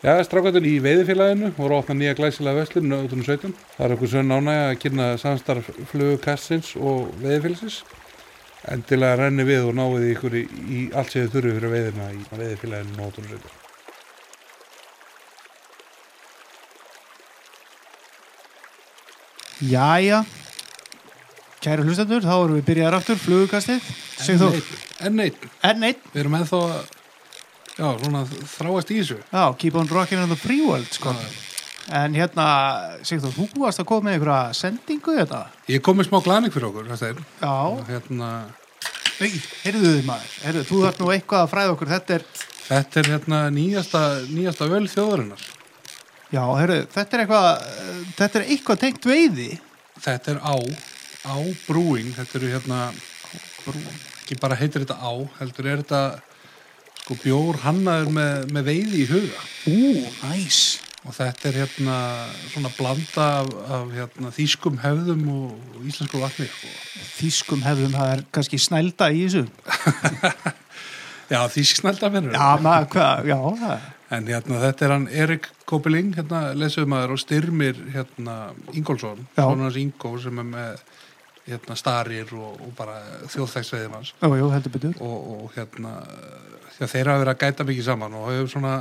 Já, strákvættur í veiðifélaginu voru að opna nýja glæsilega veslun 2017. Það er okkur svo nánæg að kynna samstarf flugkassins og veiðifélagsins. Endilega renni við og náðu því ykkur í, í allt þið þurfi fyrir veiðina í veiðifélaginu 2017. Jæja, kæru hlustendur, þá erum við byrjaðar aftur, flugukastið, Sigþór, En neitt, enn einn, við erum ennþá að, já, svona þráast í þessu. já, keep on rocking on the free world, sko. En hérna, Sigþór, þú varst að koma með einhverja sendingu þetta? Ég kom með smá glaning fyrir okkur, Já, hérna, nei, heyrðu þið maður, heyrðu, þú þarf nú eitthvað að fræða okkur, þetta er, þetta er hérna nýjasta, nýjasta völ þjóðarinnar. já, heyrðu, þetta er eitthvað, eh, þetta er eitthvað tengt veiði. Þetta er á, á brúing, þetta eru hérna, ekki bara heitir þetta á, heldur er þetta, sko, bjór hannaður með, með veiði í huga. Ú, næs. Og þetta er hérna svona blanda af, af hérna, þýskum hefðum og, og íslensku vatni. Sko. Þýskum hefðum, það er kannski snælda í þessu. Já, þýsk snælda mennur. Já, maður, hvað, já, það. En hérna, þetta er hann Erik Kopeling, hérna, lesuðumæður og styrmir hérna Ingólfsson, hans Ingó sem er með hérna starir og, og bara þjóðþægsveiðum hans Jú, jú, og, og hérna því að þeir hafa verið að gæta mikið saman og hefur svona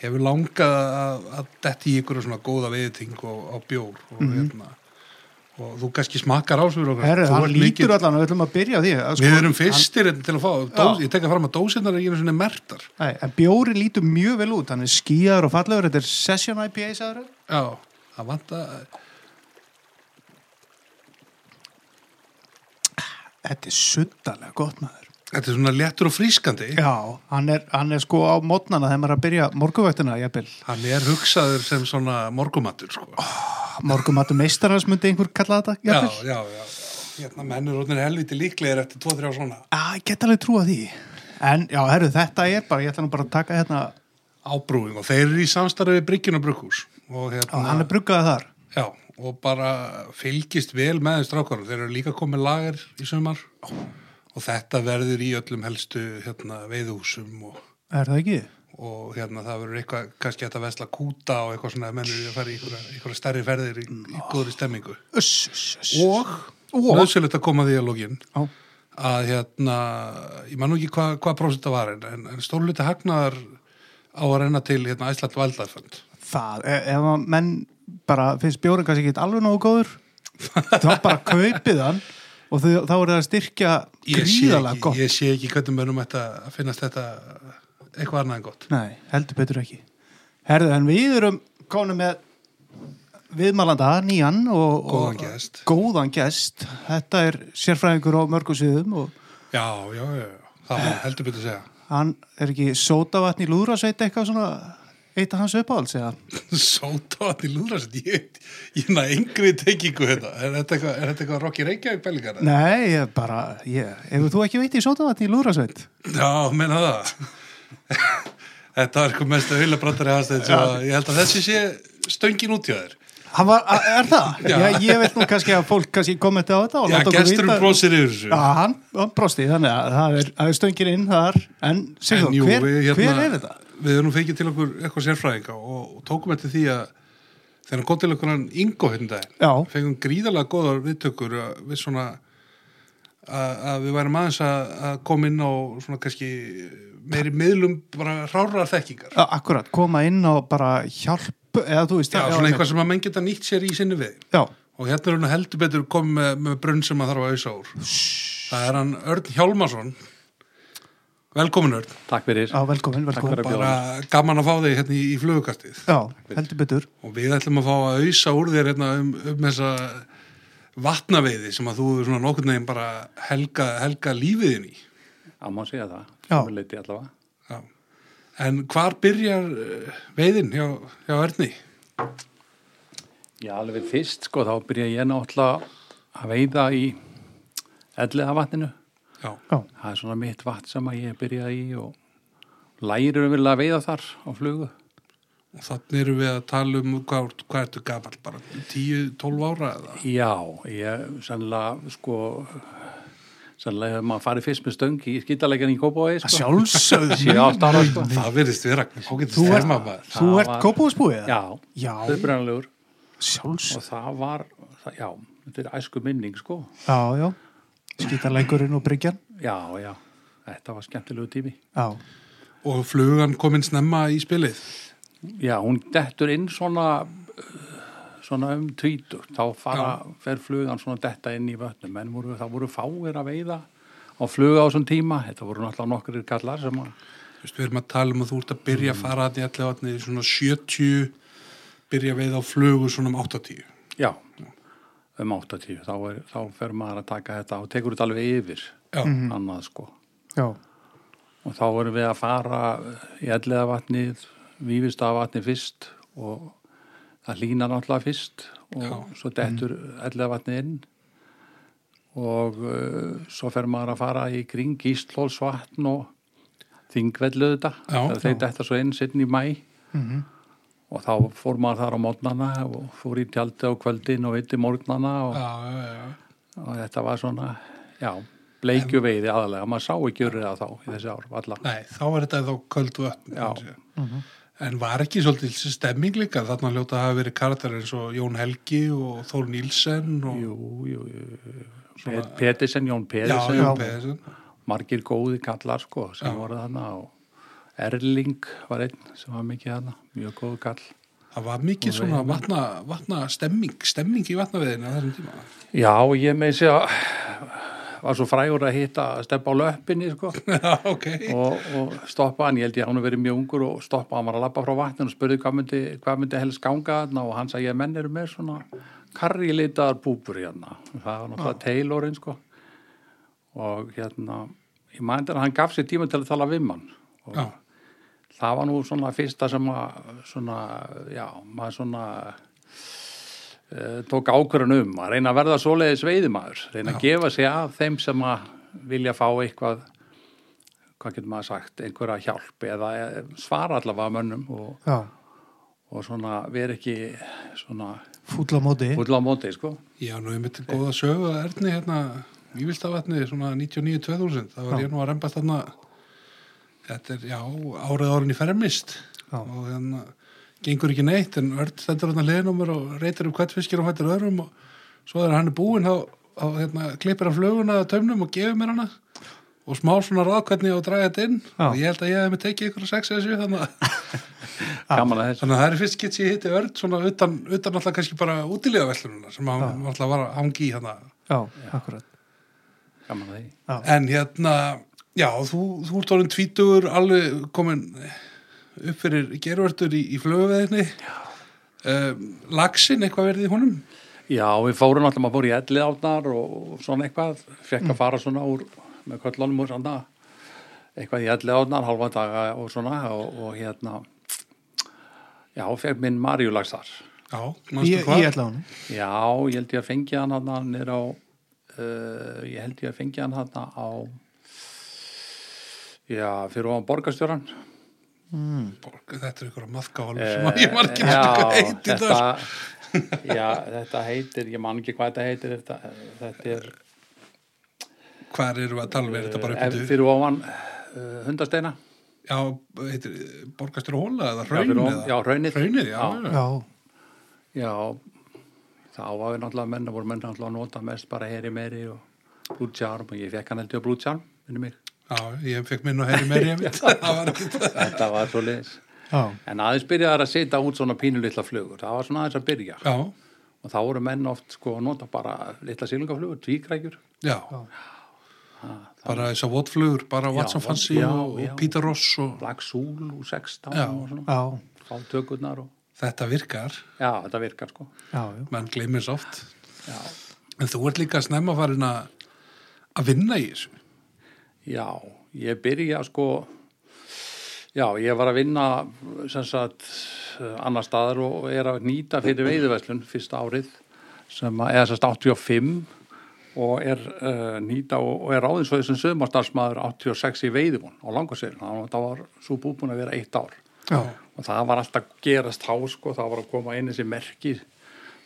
hefur langað að, að detti í ykkur svona góða veiðting og á bjór og hérna og þú kannski smakkar á svo Herru, hann lítur allan og við ætlum að byrja á því. að Við sko, erum fyrstir til að fá, dós, ég tekka fram að dósinnar er einu svona mertar. Nei, en bjóri lítur mjög vel út, hann er skíðar og fallegur, þetta er Session IPA, sagður? Já, það vanta, Þetta er suddalega gott maður. Þetta er svona léttur og frískandi. Já, hann er, hann er sko á mótnana þegar maður er að byrja morguvættina, jafnvel. Hann er hugsaður sem svona morgumattur, sko. Morgumatu meistarans myndi einhver kalla þetta, já, jafnvel. já, já, já. Hérna mennur rótnir helviti líklegir eftir 2-3 svona Já, ég get alveg trúa því. En, já, herru, þetta er bara, ég ætla nú bara að taka hérna, ábrúing og þeir eru í samstarfi við Bryggjuna Brugghús og hérna, hann er bruggaði þar. já, og bara fylgist vel með og þetta verður í öllum helstu hérna, veiðhúsum og, Er það ekki? og hérna það verður eitthvað, kannski að vesla kúta og eitthvað svona að mennur að fara í einhverja, stærri ferðir í, í góðri stemmingu. Uss, uss, uss. Og, nöðsynlegt að koma því að lógin Já, að hérna, ég man nú ekki hvað hva prósent það var en, en stórluti hagnaðar á að reyna til hérna Æsland Valdafönd það, e- ef að menn bara finnst bjórin kannski ekki alveg nógu góður, þá bara kaupið hann og þau, þá er það að styrkja gríðalega gott. ég sé ekki hvernig mönnum ætti að finnast þetta eitthvað annað en gott Nei, heldur betur ekki. Herðu, en við erum konum með viðmælanda, nýjan og, Góðan gest. góðan gest. Þetta er sérfræðingur á mörgum sviðum og já, já, já, já. það var heldur betur að segja hann er ekki sótavatn í lúðrasveit eitthvað svona eitt af hans uppáhalds eða? Sótavatn í lúðrast ég, ég næ yngri tekingu þetta er þetta eitthvað, er eitthvað Rocky Reykjavík bellingar? Nei, ég bara, ég, ef þú ekki veit í sótavatn í lúðrasveit? Já, menna það Þetta var eitthvað mest að vilja brandari aðstæð ég held að þessi sé stöngin út þér Hann var, er það? Já. Já. ég veit nú kannski að fólk kannski kommenti á þetta Já, gesturum brósir yfir þessu Já, hann, hann brosti, þannig að það er, er stöngin inn þar, en segðu jú, hver, hérna, hver er þetta? Við erum fengið til okkur eitthvað sérfræðinga og, og tókum eftir því að þegar hann kom til okkur hann Ingo hérna daginn, Já. fengum gríðalega góðar viðtökur við svona að, að við værum aðeins að, að koma inn á svona kannski meiri miðlum bara rárar þekkingar. Akkurat, koma inn og bara hjálp eða þú veist Já, það- svona eitthvað sem að menn geta nýtt sér í sinni við. Já, Og hérna er hann heldur betur komið með, með brunn sem að þarf að auðsa úr. Það er hann Örn Hjálmarsson. Velkomin Örn. Takk fyrir. já, velkomin, velkomin fyrir að bjóða Bara gaman að fá þig hérna í, í flugukastið. Já, heldur betur og við ætlum að fá að auðsa úr þér hérna, um, um þessa vatnaveiði sem að þú er svona nokkurn veginn bara helga, helga lífiðin í Það má segja það. Já. Sem leiti allavega. En hvar byrjar eh, veiðin hjá, hjá Erni? Já, alveg fyrst, sko, þá byrja ég náttúrulega að veiða í elliða vatninu. Já, Það er svona mitt vatn sem að ég byrjaði í og lærir um vilja að veiða þar á flugu. og þannig erum við að tala um hvað, hvað ertu gamall, bara 10-12 ára eða? Já, ég sannlega, sko, sannlega hefur maður farið fyrst með stöng í skýtalegjan í Kópavogi Að sko. ára sko. Það virðist vera Þú ert- ert kópúðsbúið? Já, Já, upprænalegur sjálfsögðu og það var, það, já, þetta er æsku minning sko. Já, já Skítarleikurinn og bryggjan Já, já, þetta var skemmtilegu tími. Já, Og flugan kominn snemma í spilið. Já, hún dettur inn svona svona um tvítur þá fara, fer flugan svona detta inn í vötnum. En voru, það voru fáir að veiða á fluga á þessum tíma. Þetta voru náttúrulega nokkur kallar sem að Þú veist, við erum að tala um að þú ert að byrja að fara að í allir vatni svona 70, byrja að veiða á flugu svona um 80. já, um 80 þá, er, þá fer maður að taka þetta og tekur þetta alveg yfir. Já, annað sko. Já, og þá erum við að fara í elliða vatnið vífista vatnið fyrst og það lína náttúrulega fyrst og Já. svo dettur elliða vatnið inn og uh, svo fer maður að fara í kring Íslólsvatn og Þingvellu þetta þegar þeir detta svo inn sinn í mæ Mhm. og þá fór maður þar á mótnana og fór í tjaldi á kvöldin og viti morgnana og, já, já, já. og þetta var svona já, bleikju veiði aðalega maður sá ekki urrið að þá í þessi ár allar Nei, þá var þetta þá köld vötn. Já. Já. En var ekki svolítið þessi stemming líka? Þarna hljóta að hafa verið karakter eins og Jón Helgi og Þór Nílsen og... Jú, jú, jú. Pet Petisen, Jón já, Petisen, Jón Pedersen. margir góði kallar sko sem Já. voru þarna og Erling var einn sem var mikið þarna, mjög góðu kall. Það var mikið svona vatna, vatna stemming, stemming í vatnaveðinu á þessum tíma. Já, ég þessi að var svo frægur að hitta að steppa á löppinni sko. Já, ok. og, og stoppa hann, ég held ég að hann verið mjög ungur og stoppa, hann var að labba frá vatninu og spurði hvað myndi, hvað myndi helst ganga og hann sagði að menn eru með svona karrilitaðar búbur hérna. Það var náttúrulega Taylorinn sko. Og hérna ég mændi að hann gaf sér tíma til að tala við mann. Og Já, það var nú svona fyrsta sem að svona, já, maður svona tók ákvörðun um að reyna að verða svoleiðis veiðimaður, reyna að gefa sig af þeim sem að vilja fá eitthvað hvað getur maður sagt, einhverja hjálp eða eh, svara allavega mönnum og, já og svona vera ekki svona Fúll á móti full á móti, sko. já nú er mitt góða sögu að Erni hérna í Viltavatni svona 99-2000. Það var Já. ég nú að rembast þarna, þetta er, já, árið árin í fermist Já. og hérna gengur ekki neitt en Örn stendur hérna hliðin á mér og reytir upp hvert fiskir og hættir öðrum og svo þegar hann er búinn þá, þá hérna, klippir hann fluguna að taumnum og gefur mér hana og smá svona ráð hvernig ég á að draga þetta inn Já. og ég held að ég hef með tekið ykkur að sex eða sjö þannig að að þessu. Þannig að það er fyrst gett ég hitti Örn svona utan, utan alltaf kannski bara útilega vellununa sem hann alltaf var að hangi í hérna. Já, akkurat Gaman að því. Já, En hérna, já, þú, þú ert orðin tvítugur, alveg komin upp fyrir gervörtur í, í flöguveðinni. Um, Laxin, eitthvað verið í honum? Já, við fórum alltaf, maður fór í ellið átnar og svona eitthvað, fekk að fara svona úr með köllunum og svona eitthvað í ellið átnar, halva daga og svona og, og hérna já, fekk minn Marjulags þar Já, í, manstu í hvað? allan Já, ég held ég að fengi hann hann nýr á uh, ég held ég að fengi hann hann á já, fyrir ofan borgarstjóran Borg, þetta er ykkur að maðkahólur sem að ég man ekki Eh, Já, hvað heitir þetta, já, þetta heitir, ég man ekki hvað þetta heitir þetta, þetta er Hvað eru að tala við? Er þetta bara eh, upp í fyrir ofan uh, hundasteina Já, heitir borgastur hóla eða hraun já, hraunið. Hraunið, já. Já. já. Já, já, þá var við náttúrulega menn voru menn náttúrulega að nota mest bara heri meiri og blútsjarm og ég fekk hann heldur blútsjarm, minni mig Já, ég fekk minn og heyri meiri ég mitt. þetta var svo já, en aðeins byrjaði að setja út svona pínu litla flugur, það var svona aðeins að byrja. Já, og þá voru menn oft sko að nota bara litla sílungaflugur, tvíkrækjur. Já. Bara þess að votflugur, bara Já, Watson Fancy já, og, já. og Peter Ross og Black Soul 16 Já. og svona, já, fá tökurnar og þetta virkar, já, þetta virkar sko. Já, já. menn gleymir svo oft. já, En þú ert líka snemma farin að vinna í þessu. Já ég byrja sko já, ég var að vinna sem sagt annar staðar og er að nýta fyrir veiðuverslun fyrsta árið sem að, eða sem sagt 85 og er uh, nýta og, og er ráðin svo þessum sögumarstarfsmaður 86 í veiðuvon á langarsveilin, það var svo búin að vera eitt ár já. og það var alltaf gerast há sko, það var að koma inn þessi merki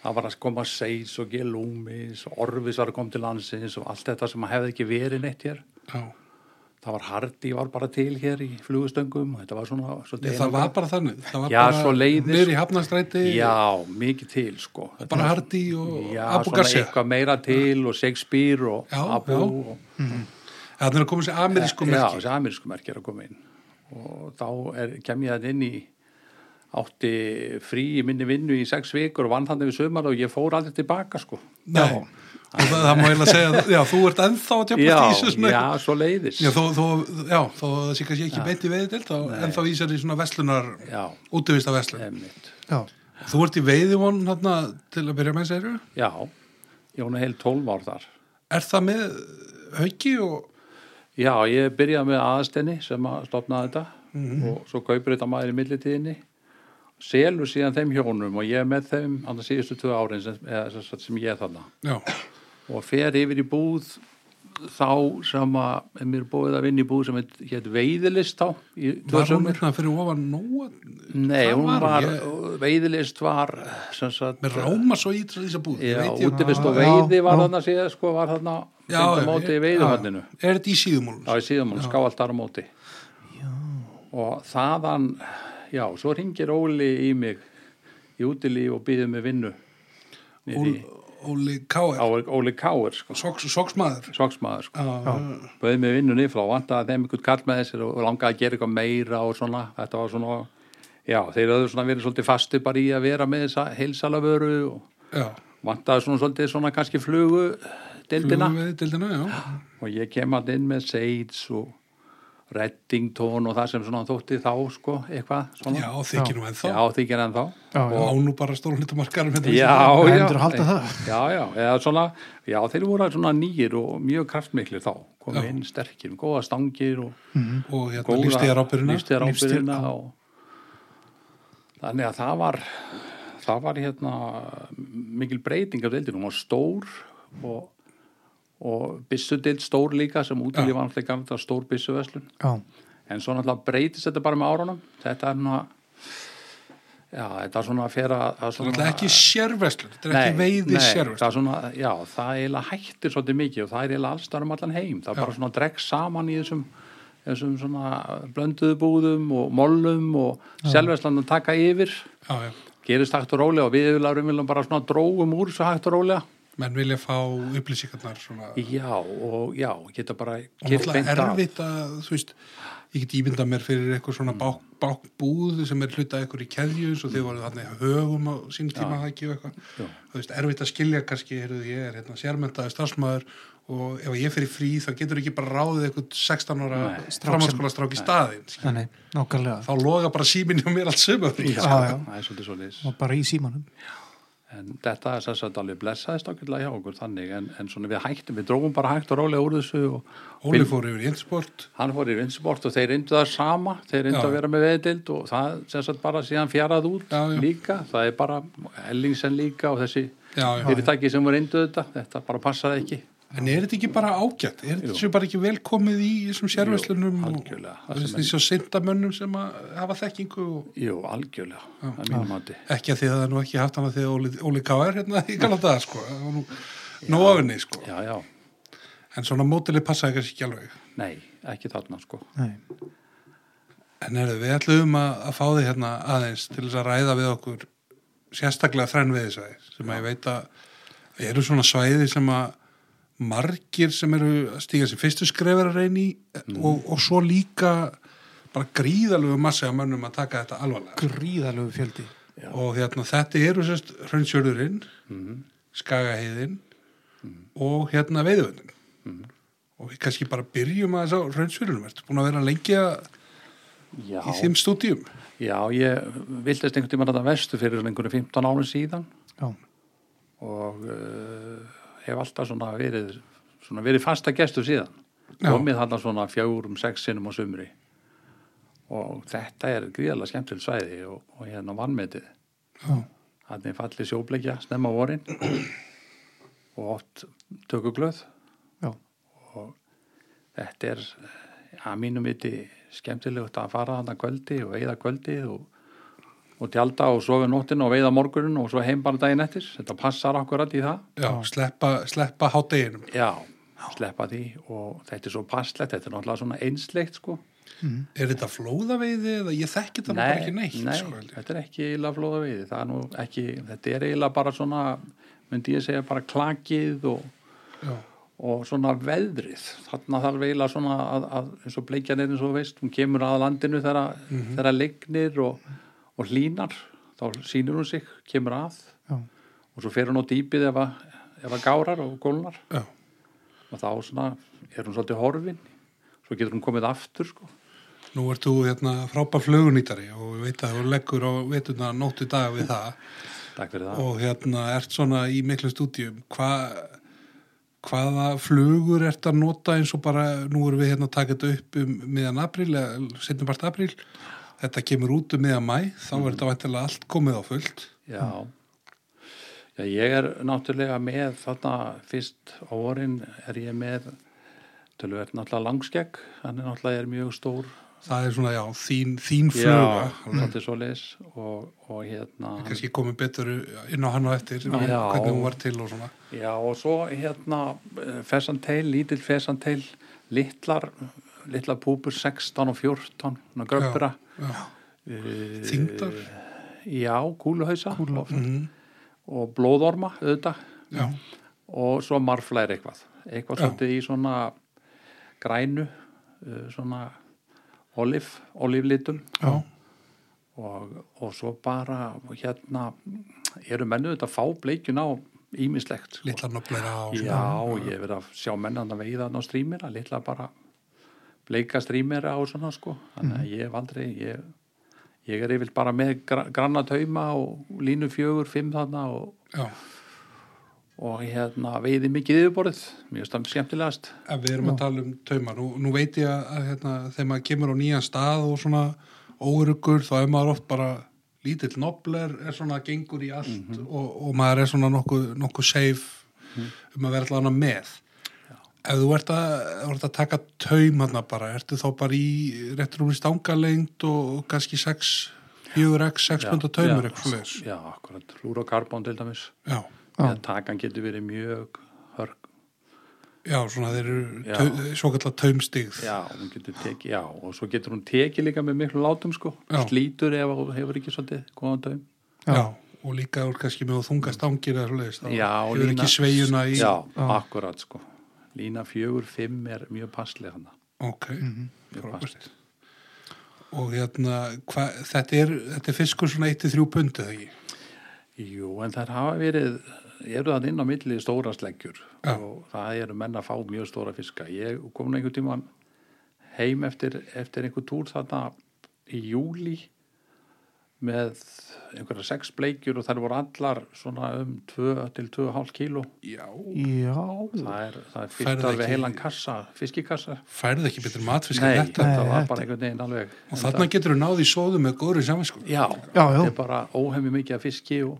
það var að koma Seis og Gelúmis og að koma til landsins og allt þetta sem hefði ekki verið neitt hér Já. Það var Hardy var bara til hér í flugustöngum þetta var svona Ég, það var bara þannig. Það var Já, bara leiðis. Nýri hafnastræti, já, mikið til sko Þetta bara Hardy og já, Abu svona Garcia. eitthvað meira til og Shakespeare og Já, Abu já. og Það er að koma sér amerísku Já, merki. þessi amerísku merki er að koma inn og þá er, kem ég þetta inn í átti frí í minni vinnu í sex vikur og vann þannig við sömar og ég fór aldrei tilbaka sko Nei. Það, það má eiginlega segja, já, þú ert ennþá að Já, í þessu svona. já, svo leiðis Já, þó, þó, já, þó það sé kannski ekki beint í veiðild, þá ennþá í sér í svona veslunar, Já, útivista veslun. emmitt Já, Þú ert í veiðivon hérna til að byrja með segir Já, ég hún er heil 12 ár þar. Er það með hauki og, Já, ég byrjaði með aðstenni sem að stopna þetta Mhm. og svo kaupir þetta maður í millitíðinni. Selur síðan þeim hjónum og ég er með þeim annars síðustu tvö árin sem, eða, sem ég er þarna. Já, og fer yfir í búð þá sem að mér búið að vinna í búð sem hétt veiðilist þá var hún sömur hérna fyrir ofan nóa Nei, Hvað hún var hún? veiðilist var sagt með ráma svo í þessa búð? Já, ég- útivist og Já, veiði var já. þarna síðan sko, var þarna Já, já, móti í já. veiðuhöndinu Er þetta í síðumólun? Já, í síðan hún ská alltaf á móti og þaðan já, svo ringir Óli í mig í útilíf og býður mig vinnu í Óli Káer, á Óli Káir sko, Soks, Soksmaður. soksmaður sko. Já, bauði mig vinnu niður og vantaði þeim einhvern kall með þessir og langaði að gera eitthvað meira og svona, þetta var svona já, þeir höfðu svona verið svolítið fasti bara í að vera með þessa heilsalavöru og já. vantaði svona svolítið svona kannski flugu dildina og ég kem að inn með Sage og Reddington og það sem svona þótti þá sko, eitthvað svona Já, þykir nú ennþá. já þykir en þá já, Og á nú bara stóra hlutamarkarum. já, já, Heldur halda það? já, já, eða svona já, þeir voru svona nýjir og mjög kraftmiklir þá, komið Já. inn sterkir góða stangir og Og hérna lífstíðar ábyrðina. lífstíðar Lífstíðar, ábyrðina já. og þannig að það var það var hérna mikil breyting af deildinu, hún var stór og og byssudeild stór líka sem útlýði var alltaf gamla stór byssuveslun Já, en svo náttúrulega breytist þetta bara með árunum. Þetta er svona já, þetta er svona að að Það er ekki sérveslun, þetta er ekki veiði nei, sérveslun. það er svona, já, það eiginlega hættir svolítið mikið og það er eiginlega allstar um allan heim. Það er bara svona dregg saman í þessum þessum svona blönduðu búðum og mollum og selveslan að taka yfir. Já, já. gerist hægt og rólega og við viljum bara svona dróum úr svo hægt og rólega Menn vilja fá upplýsingarnar svona. já, og já, geta bara Og náttúrulega erfitt að, þú veist, ég get ímyndað mér fyrir eitthvað svona bák, bákbúð sem er hlutað eitthvað í keðju eins og þið voru þannig högum á sín tíma að ekki og eitthvað. Já. Þú veist, erfitt að skilja kannski, heyrðu, ég er hérna sérmentaði starfsmæður og ef ég fyrir frí þá getur ekki bara ráðið eitthvað 16 ára framhanskóla strák í nákvæmlega Þá loga bara síminni á mér allt sömur. já, Já, já. það er svolítið svolítið og bara í símanum en þetta er að alveg blessaðist ákveðlega hjá okkur þannig en, en svona við hættum, við drófum bara hægt og rólega úr þessu Óli fór yfir í einsport. hann fór í vinsport og þeir reyndu það sama þeir reyndu að vera með veðdild og það sagt bara síðan fjarað út Já, já. líka, það er bara Ellingsen líka og þessi Já, fyrirtæki sem reyndu þetta, þetta bara passaði ekki En er þetta ekki bara ágætt? Er þetta sem bara ekki velkomið í þessum sérverslunum Jú, og svo syndamönnum sem að hafa þekkingu og Jú, algjörlega, að mínum mati ekki að því að það er nú ekki haft hana því að Óli, Óli K.R. hérna í gala dag sko. Var nú nóafinni sko. Já, já, En svona mótilið passaði kannski ekki alveg. nei, ekki þarna sko Nei. En er við ætlum að, að fá þið hérna aðeins til þess að ræða við okkur sérstaklega þrenn við þess sem að ég veit að eru svona svæði sem að margir sem eru að stíga sem fyrstu skrefur að reyni og, og svo líka bara gríðalegu massi að mönnum að taka þetta alvarlega. Gríðalegu fjöldi. Og hérna þetta eru sérst hraunsjörðurinn skagaheiðin og hérna veiðvöndin og við kannski bara byrjum að þess á hraunsjörðunum ertu búin að vera lengi að Já, í þeim stúdíum? Já ég viltist einhvern tímann þetta vestu fyrir einhverju 15 ánum síðan. Já, og uh, hef alltaf svona verið svona verið fasta gestur síðan. Komið þarna svona fjórum, sex sinnum á sumri. Og þetta er gríðarlega skemmtileg svæði og, og hérna vannmetið þannig falli sjóbleikja snemma vorin. Og oft tökuglöð. Já, og þetta er að mínum viti skemmtilegt að fara þarna kvöldi og eigða kvöldi og og tjálta og sofa nóttin og veiða morgunin og svo heim bara daginn eftir. Þetta passar akkurat í það. Já, sleppa, sleppa háteginum. já, sleppa því og þetta er svo passlegt, þetta er náttúrulega svona einsleikt sko. Er þetta flóðaveiði eða ég þekki þetta bara ekki neitt, nei sko, þetta er ekki eiginlega flóða veiði það er nú ekki, þetta er eiginlega bara svona myndi ég segja bara klakið og, og svona veðrið. Þarna þarf eiginlega svona að, að eins og bleikjan er eins og veist, hún kemur að landinu þegar, mm þegar legnir og, og hlínar, þá sýnir hún sig kemur að Já. og svo fer hún á dýpið ef að, ef að gárar og gólnar já, og þá svona er hún svolítið horfin svo getur hún komið aftur sko. nú ert þú hérna frábær flugunýtari og ég veit að þú leggur á veituna nóttu dag við það takk fyrir það og hérna ert svona í miklu stúdíum. Hva, hvaða flugur ert að nota eins og bara, nú erum við hérna að taka þetta upp um miðan apríl, eða setnum part apríl, þetta kemur út um miðan mæ, þá er þetta vantilega allt komið á fullt. Já. Já, ég er náttúrulega með þarna fyrst á vorin er ég með tölvöld náttúrulega langskegg, hann er náttúrulega er mjög stór Það er svona, já, þín, þín fluga. Já, svolítið svoleiðis og, og hérna kannski komið betur inn á hann og eftir Já. hvernig hún var til og svona Já, og svo hérna fesanteil, lítill fesanteil litlar, litlar púpur 16 og 14, svona gröppura já. Eh? Já, kúluhausa. Kúlu- og, Mhm. og blóðorma auðvitað. Já, og svo marflær eitthvað. Eitthvað svolítið í svona grænu uh, svona olif, oliflitum og, og svo bara hérna eru mennu þetta fá bleikjun á ímislegt sko. litla nöfnleira svona. Já, ég hef verið að sjá mennan að veiða þarna á strímira, litla bara bleika strímira og svona sko. Þannig Mhm. að ég hef aldrei ég, ég er yfir bara með gra, granna tauma og línu fjögur, fimm þarna og, já. og hérna veiði mikið yfirborðið. Mjög stam skemmtilegast. En við erum að tala um tauma. Nú, nú veit ég að, að hérna, þegar maður kemur á nýjan stað og svona óurugur þá er maður oft bara lítill nobler er svona gengur í allt og, og maður er svona nokkuð nokku safe um að vera allavega með ef þú ert að, ert að taka taum hann bara, ertu þá bara í réttur um í stangalengt og kannski 6, 4x, 6 punda taumur eitthvað svoleiðis. Já, akkurat, flúrokarbón til dæmis. Já, Já. takan getur verið mjög hörg. Já, svona þeir eru Já. svo kallar taumstigð. Já, hún getur tekið, já, og svo getur hún tekið líka með miklu látum sko, Já. slítur ef hún hefur ekki svolítið góðan taum. Já, og líka úr kannski með þunga stangir eða svoleiðis, þá Já, og hefur lína- ekki sveiguna í Já, akkurat sko Lína fjögur, fimm er mjög passlega hana ok, mjög frábært passleg. og hérna, hva, þetta, er, þetta er fiskur svona 1-3 pundi eða ekki? Jú, en þær hafa verið eru það inn á milli stóra sleggjur. Já. og það eru menn að fá mjög stóra fiska. Ég kom einhvern tímann heim eftir, eftir einhver túr þarna í júli með einhverja sex bleikjur og þær voru allar svona um 2 til 2,5 kíló. Já, Já, það er, það er fyrst alveg heilan kassa fiskikassa. Færði ekki betur matfisk Nei, en þetta, þetta var þetta- bara einhvern veginn alveg og þarna getur þú náði í sóðu með góðri saminsku Já, Já, já. þetta er bara óhemmi mikið af fiski og,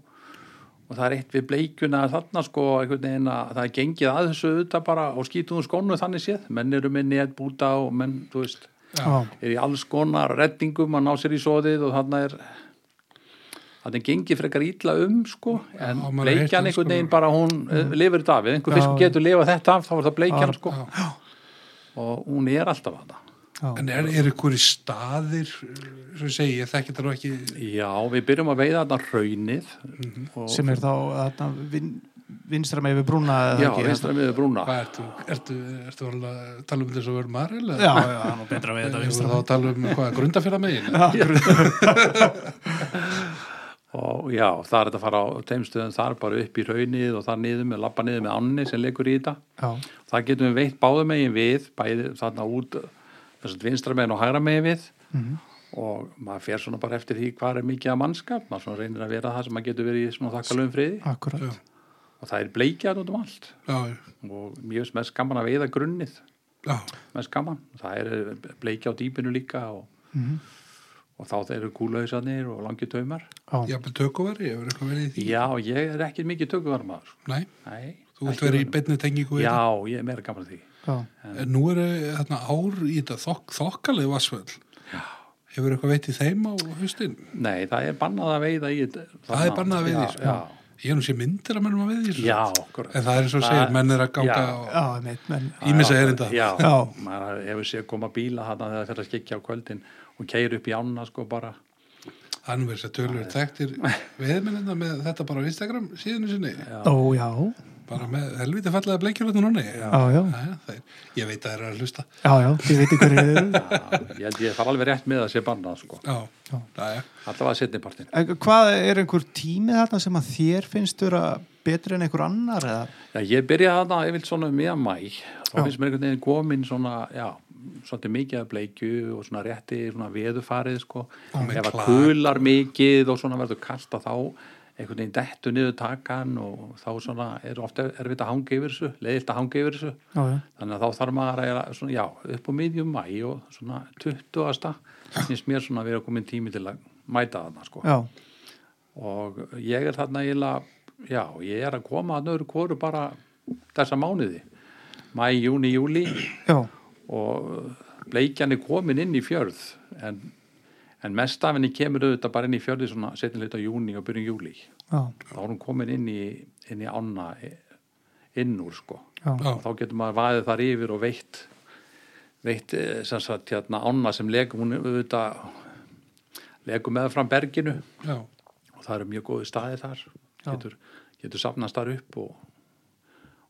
og það er eitt við bleikjuna þarna sko einhvern veginn að það er gengið að þessu auðvitað bara og skítum úr skónu þannig séð. Menn eru með netbúta og menn, þú veist já, er í alls konar reddingum að ná sér í soðið og þarna er þarna er gengið frekar ítla um sko en Já, bleikjan það, einhvern sko. veginn bara hún mm. lifir þetta af, ef einhver Já. fisk getur lifað þetta af þá er það bleikjan Já, sko já. og hún er alltaf að það já. En er, er ykkur í staðir sem ég segi, ég þekki þetta nú ekki Já, við byrjum að veiða þarna raunið Mhm. og, sem er þá þarna, vin, vinstra með við brúna eða Já, vinstra miður brúna hvað ertu, ertu, ertu að tala um þess að vera maril Já, já, það er nú betra við þetta vinstra þá að tala um hvað, grundafyrra megin og já, það er þetta að fara á teimstöðum þar bara upp í raunið og þar niður með lappa niður með annir sem leikur í þetta. Já, það getum við veitt báðum megin við bæði þarna út þess að vinstra megin og hægra megin við. Mhm. og maður fer svona bara eftir því hvað er mikið að mannskap. Maður reynir að vera það sem maður getur verið í svona þakkalöfum friði. Og það er bleikjað út um allt. Já, og mjög mest gaman að veiða grunnið. Já, mest gaman, það er bleikja á dýpinu líka og, Mhm. Og þá þeir eru kúlausarnir og langi taumar Já, verið í því já, ég er ekki mikið tökuvarmaður Nei, Nei, þú vilt ekki vera í beinni tengingu við Já, ég er meira gaman að því já, þetta En nú eru þarna ár í þetta þok, þokkalegu vassföll Hefur eitthvað veit í þeim á haustin? Nei, það er bannað að veiða í þetta. Það er bannað að veiða í? Já, Ég er nú sé myndir að mennum að við því. já, akkurat. En það er eins og segir, menn er að ganga Já. og Já, einmitt, menn, ímissa erinda. Já, Já. maður hefur séð að á og keir upp í ána sko bara. Nú verið sér tölur þekktir veðmennina með þetta bara á Instagram síðanu sinni. ó já, Bara með helviti fallega bleikjur núni. já, Jæja, þeir, ég veit að það er að hlusta. já, já, þið veitir hverju þið eru. Já, ég held ég fara alveg rétt með að sé bannað sko. Já, Já. já, Allavega setnipartin. En Hvað er einhver tími þarna sem að þér finnst vera betri en einhver annar eða? Já, ég byrjaði þarna yfir svona um miðan mæ. Þá finnst mér einhvern veginn komin svona, já, svolítið mikið af bleikju og svona rétti svona veðufarið sko. Ef að kular mikið og svona verður kalt að þá einhvern veginn dettu niður takan og þá svona er ofta erfitt að hanga yfir þessu, leiðilt að hanga yfir þessu. Já, já, Þannig að þá þarf maður að svona, já, upp á miðjum mæ og svona 20. finnst mér svona að vera komin tími til að mæta þarna sko. já, Og ég er þarna eiginlega, já, ég er að koma að nöður kvoru bara þessa mánuði. Mæ, júni, júli já, og bleikjan er komin inn í fjörð en, en mest af henni kemur auðvitað bara inn í fjörði svona setin hluta júni og byrjun júli. já, Þá er hún komin inn í, inn í ána inn úr sko. Og þá getur maður vaðið þar yfir og veitt veitt eh, sem sagt hérna ána sem legum hún auðvitað legum með fram berginu. Já, og það eru mjög góði staði þar. Getur, getur safnast þar upp og,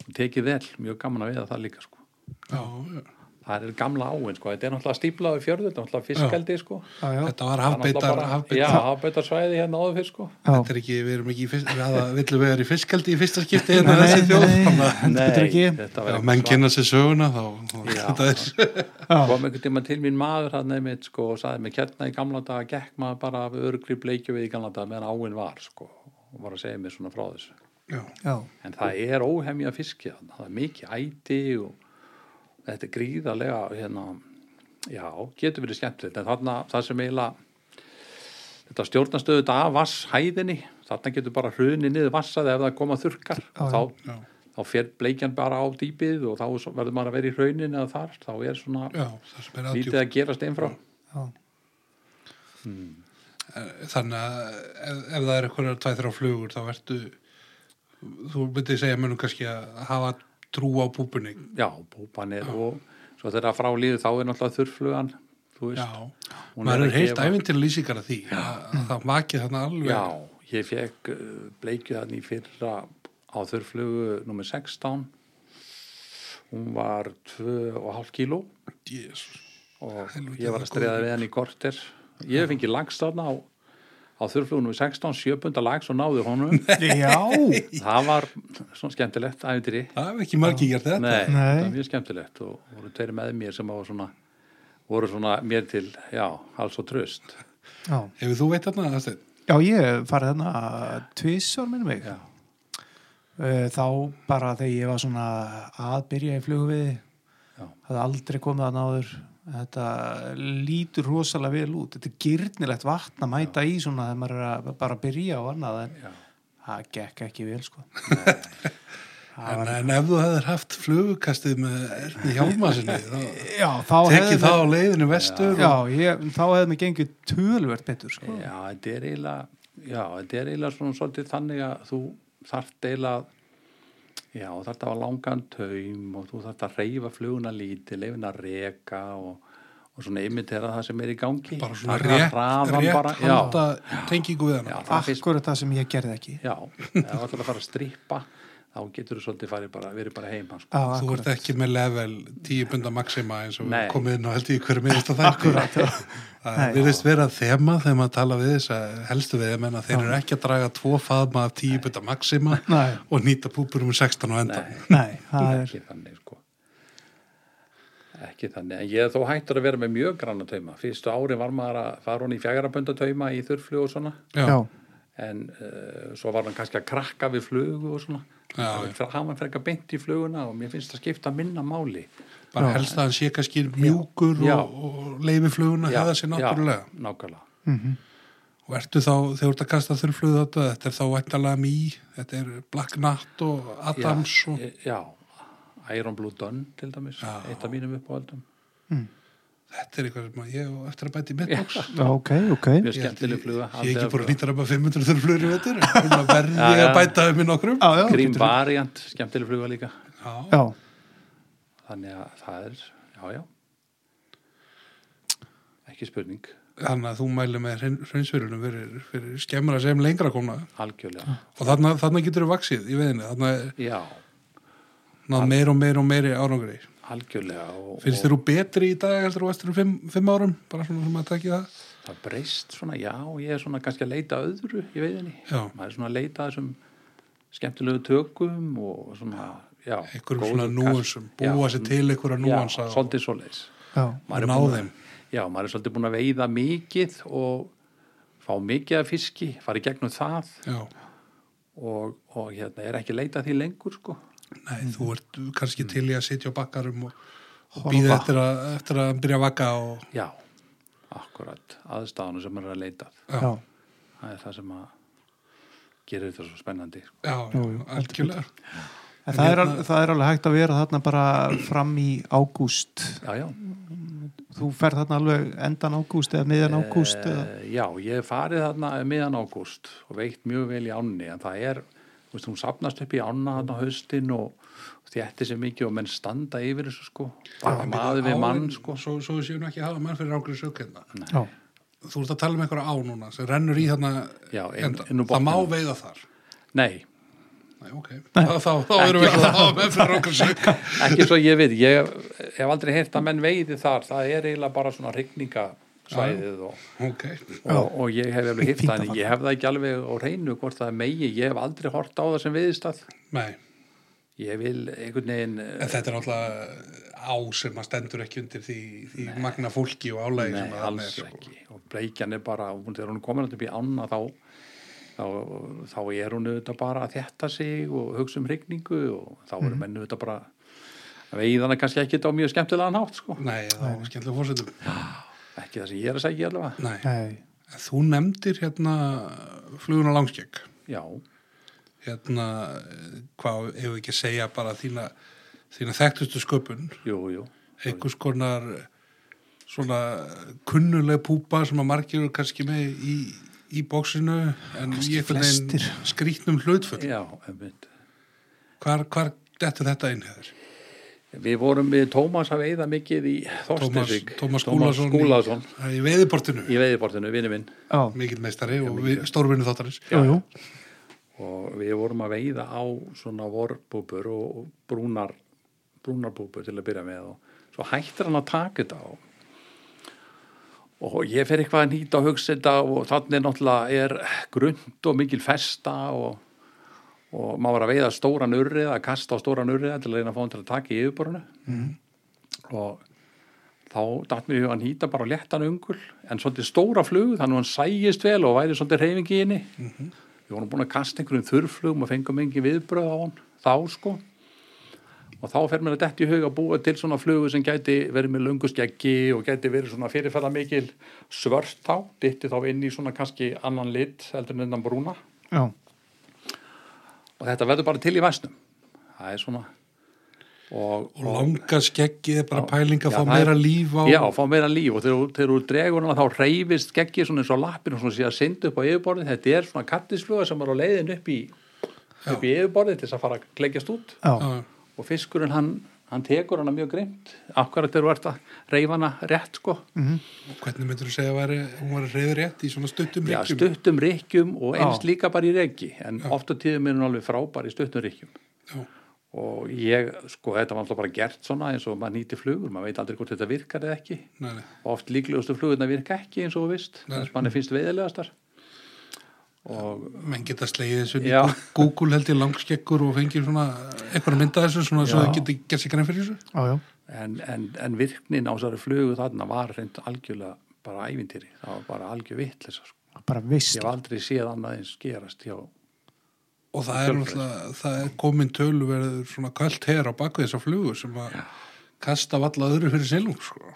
og tekið vel, mjög gaman að veiða það líka sko. Já, já. Það er gamla áin sko, þetta er náttúrulega stíplaði fjörður, þetta er náttúrulega fiskaldi sko. Já, já, Þetta var Það er náttúrulega hafbeitar, bara- Já, hafbeitar. hafbeitar svæði hérna áður fyrst sko. Þetta er ekki, við erum ekki villum við erum í fiskaldi í fyrsta skipti hérna Nei, þessi þjóð. nei, Þannig að menn kynna sér söguna þá, er, kom einhvern tíma til mín maður hann nefnir sko og sagði mig hérna í gamla daga gekk maður bara af örgri bleikju við í gamla daga meðan áin var sko og var að segja mér svona frá þessu. Já, já, en það er óhemja fiski þarna. það er mikið æti og þetta er gríðarlega hérna, já, getur verið skemmtilegt. En þarna það sem eiginlega þetta stjórnastöðu þetta af vasshæðinni þarna getur bara hruni niður vassað ef það koma þurkar Já, þá, þá fer bleikjan bara á dýpið og þá er verður maður að vera í hraunin eða þar, þá er svona já, er lítið að gerast einfrá. Já, Þannig að ef, ef það er eitthvað tvæð þrjá flugur þá verður, þú myndið segja mönnum kannski að hafa trú á púpunni. já, búpan er og svo þegar frá líður þá er náttúrulega þurrflugan þú veist, Já, maður er heilt æfintir lýsingar af því að að það vakið þarna alveg. Já, ég fekk uh, bleikju þannig í fyrra á þurrflugu nummer 16 hún var 2,5 kíló. Jésus. og Helviti, ég var að streða við hann í korter. Ég hef fengið lagst þarna á, á þurrflugu nummer 16 sjöpunda lags og náði honum já, það var svona skemmtilegt æfintýri Það er ekki margir gert þetta. Nei, Nei. það var mjög skemmtilegt og voru tveiri með mér sem var svona voru svona mér til, já, alls og tröst já, Hefur þú veit þarna, Aðsteinn? já, ég farið þarna tvissar minni mig Já. Eh, þá bara þegar ég var svona að byrja í flugviði Já. hafði aldrei komið að náður þetta lítur rosalega vel út. Þetta er gyrnilegt vatn að mæta í svona þegar maður er að bara byrja á annað en Já. það gekk ekki vel sko. En, en ef þú hefðir haft flugukastið með Erni Hjálma sinni, þá já, þá tekið það á leiðinu vestur já, og, ég, þá hefði mig gengið tölvert betur sko. Já, þetta er eiginlega er svona svolítið þannig að þú þarft eiginlega já, að hafa langan taum og þú þarft að reyfa fluguna lítið leifin að reka og, og svona imitera það sem er í gangi. Bara svona rétt, rétt halda tengingu við það finnst, akkur það sem ég gerði ekki. Já, ef þú ætlar að fara að strippa þá getur þú svolítið farið bara, verið bara heima sko. Já, Þú ert ekki með level 10 bunda maxima eins og við Nei. komið inn á held í hverju minnst að það Nei. virðist vera þema þegar maður tala við þess að helstu við að þeir eru ekki að draga tvo faðma af 10 bunda maxima Nei. og nýta púpur um 16 og enda Nei, Nei, það er ekki þannig sko. Ekki þannig, en ég er þó hættur að vera með mjög granna tauma, fyrstu ári var maður að fara hún í fjagrabönda tauma í þurrflug og svona. Já, já, en uh, svo var hann kannski að krakka við flugu og svona. Já, já. fyrir að hann beint í fluguna og mér finnst það skipta minna máli. Bara Já. helst að hann sé kannski mjúkur Já. og, og leifi fluguna hefða sér náttúrulega. já, nákvæmlega. Mhm, og ertu þá, þegar þú ert að kasta þurrflug þetta, þetta er þá væntalega mý þetta er Black Nut og Adams já, og e- já, Iron Blue Dun til dæmis, Já. eitt af mínum uppáhaldum þetta er eitthvað sem að ég á eftir að bæta í mitt box. Já, ok, ok. ég er ekki búin að nýta reyma 500 þegar flugur í vettur en verði Já, ég að bæta um í nokkrum. Getur- Variant, skemmtileg fluga líka. Já, Já, þannig að það er, já, já. Ekki spurning. Þannig að þú mæli með hreinsverjunum fyrir, fyrir skemmara sem lengra komna algjörlega, og þarna, þarna getur þú vaksið í er já, náð meir og meir og meiri árangri algjörlega og, finnst og þér þú betri í dag heldur þú eftir um fimm, fimm árum? Bara svona sem að tekja það. Það breyst svona, já, ég er svona kannski að leita að öðru í veiðinni. Já. maður er svona að leita að þessum skemmtilegu tökum og svona, já. einhverjum svona núansum, búa Já, sér til einhverja núansa já, svolítið svoleiðis. Já, Maður er er svolítið búin að veiða mikið og fá mikið af fiski fara í gegnum það. Já, og, og hérna er ekki að leita því lengur sko nei, þú ert kannski til í að sitja á bakkarum og, og býða eftir, að- eftir að byrja að vaka og já, akkurat. Aðstáðanum sem maður er að leita já, það er það sem að gerir þetta svo spennandi. Sko. já, Jú, jú, algjörlega. En það, er, al- það er alveg hægt að vera þarna bara fram í ágúst. já, já, Þú ferð þarna alveg endan ágúst eða miðjan ágúst eða... Eh, já, ég hef farið þarna miðan ágúst og veikt mjög vel í ánni en það er, veist, hún sapnast upp í ána þarna á haustin og þétti sér mikið og menn standa yfir þessu sko. Bara maður við mann sko. svo, svo við séum ekki að hafa mann fyrir ákveður sökenda Já, þú ert að tala um einhverja á núna sem rennur í þarna Já, inn- inn það má veiða þar. Nei, Nei, ok, þá, þá, þá erum við að hafa menn fyrir ákveður sök. Ekki svo ég veit. Ég hef aldrei heyrt að menn veiði þar. Það er eiginlega bara svona rigningasvæðið og, ok, og, og ég hef alveg Fínt það að en ég hef það ekki alveg á reynu hvort það er megi, ég hef aldrei hort á það sem veiðist að. Nei. Ég vil einhvern veginn En þetta er náttúrulega á sem að stendur ekki undir því, því magna fólki og álægi Nei, sem að alls ekki. Og bleikjan er bara, þegar hún er komin upp í ána þá, þá, þá er hún auðvitað bara að þétta sig og hugsa um hrygningu og þá eru menn auðvitað bara að veiðana kannski ekki á mjög skemmtilegan hátt sko. Nei, það var skemmtilega fórsetum. Ekki það sem ég er að segja allavega Nei. nei, Þú nefndir hérna fluguna langskegg. já, Hérna, hvað hefur ekki að segja bara þína, þína þekktustu sköpun. jú, jú Einhvers konar svona kunnuleg púpa sem að margir eru kannski með í, í bóksinu en í veginn flestir. skrítnum hlutfull. já, einmitt. Hvar, hvar dettur þetta inn hefur? Við vorum við Tómas að veiða mikið í Tómas, Þorsteinsvík Tómas Skúlason, Skúlason. í, veiðiportinu. í veiðibortinu, vinnu minn. Já, Mikill meistari og stórvinni þáttarins. jú, jú, og við vorum að veiða á svona vorbúbur og og brúnar brúnarbúbur til að byrja með og svo hættir hann að taka þetta og, og ég fer eitthvað að nýta og hugsa þetta og þannig náttúrulega er grund og mikil festa og, og maður var að veiða stóran urrið að kasta á stóran urrið til að reyna að fá hann til að taka í yfirborinu mm. og þá datt mér í huga að nýta bara léttan ungul en svolítið stóra flug þannig að hann sægist vel og væri svolítið reyfingi í henni. Við vorum búin að kasta einhverjum þurrflugum og fengum engi viðbröð á hann þá sko. Og þá fer mér að detti í huga að búa til svona flugu sem gæti verið með lunguskeggi og gæti verið svona fyrirferða mikil svört þá, ditti þá inn í svona kannski annan lit heldur en enn brúna. Já, og þetta verður bara til í væsnum. Það er svona og, Og langa skeggið er bara Já. pæling að Já, fá meira líf á. Já, fá meira líf. Og þegar, þú- dregur þá reyfist geggi svona eins og lappin og svona sé að synda upp á yfirborðið. Þetta er svona kattisfluga sem er á leiðin upp í, upp í yfirborðið til þess að fara að kleikjast út. Já, Já, og fiskurinn hann, hann tekur hana mjög grimt akkurat þú ert að reyfa hana rétt sko og hvernig myndur þú segja að hún var reyður rétt í svona stuttum Já, ríkjum? stuttum rykkjum og eins Já. líka bara í reyki en oft á tíðum er hún alveg frábær í stuttum rykkjum Já. og ég, sko, þetta var alltaf bara gert svona eins og maður nýti flugur, maður veit aldrei hvort þetta virkar eða ekki Nei, nei. oft líklegustu flugurna virka ekki eins og þú veist Nei. þess manni finnst veiðilegastar menn geta slegið þessu í Já. Google held ég langskeggur og fengið svona eitthvað mynda þessu svona svo Já. það geti gert sér grein fyrir þessu já, já, en, en, en virknin á þessari flugu þarna var reynd algjörlega bara ævintýri, það var bara algjör vitleisa sko. bara vist ég hef aldrei séð annað eins gerast hjá og það er náttúrulega, það er komin tölu verður svona kvöld her á baku þessa flugu sem að kasta valla öðru fyrir silung sko.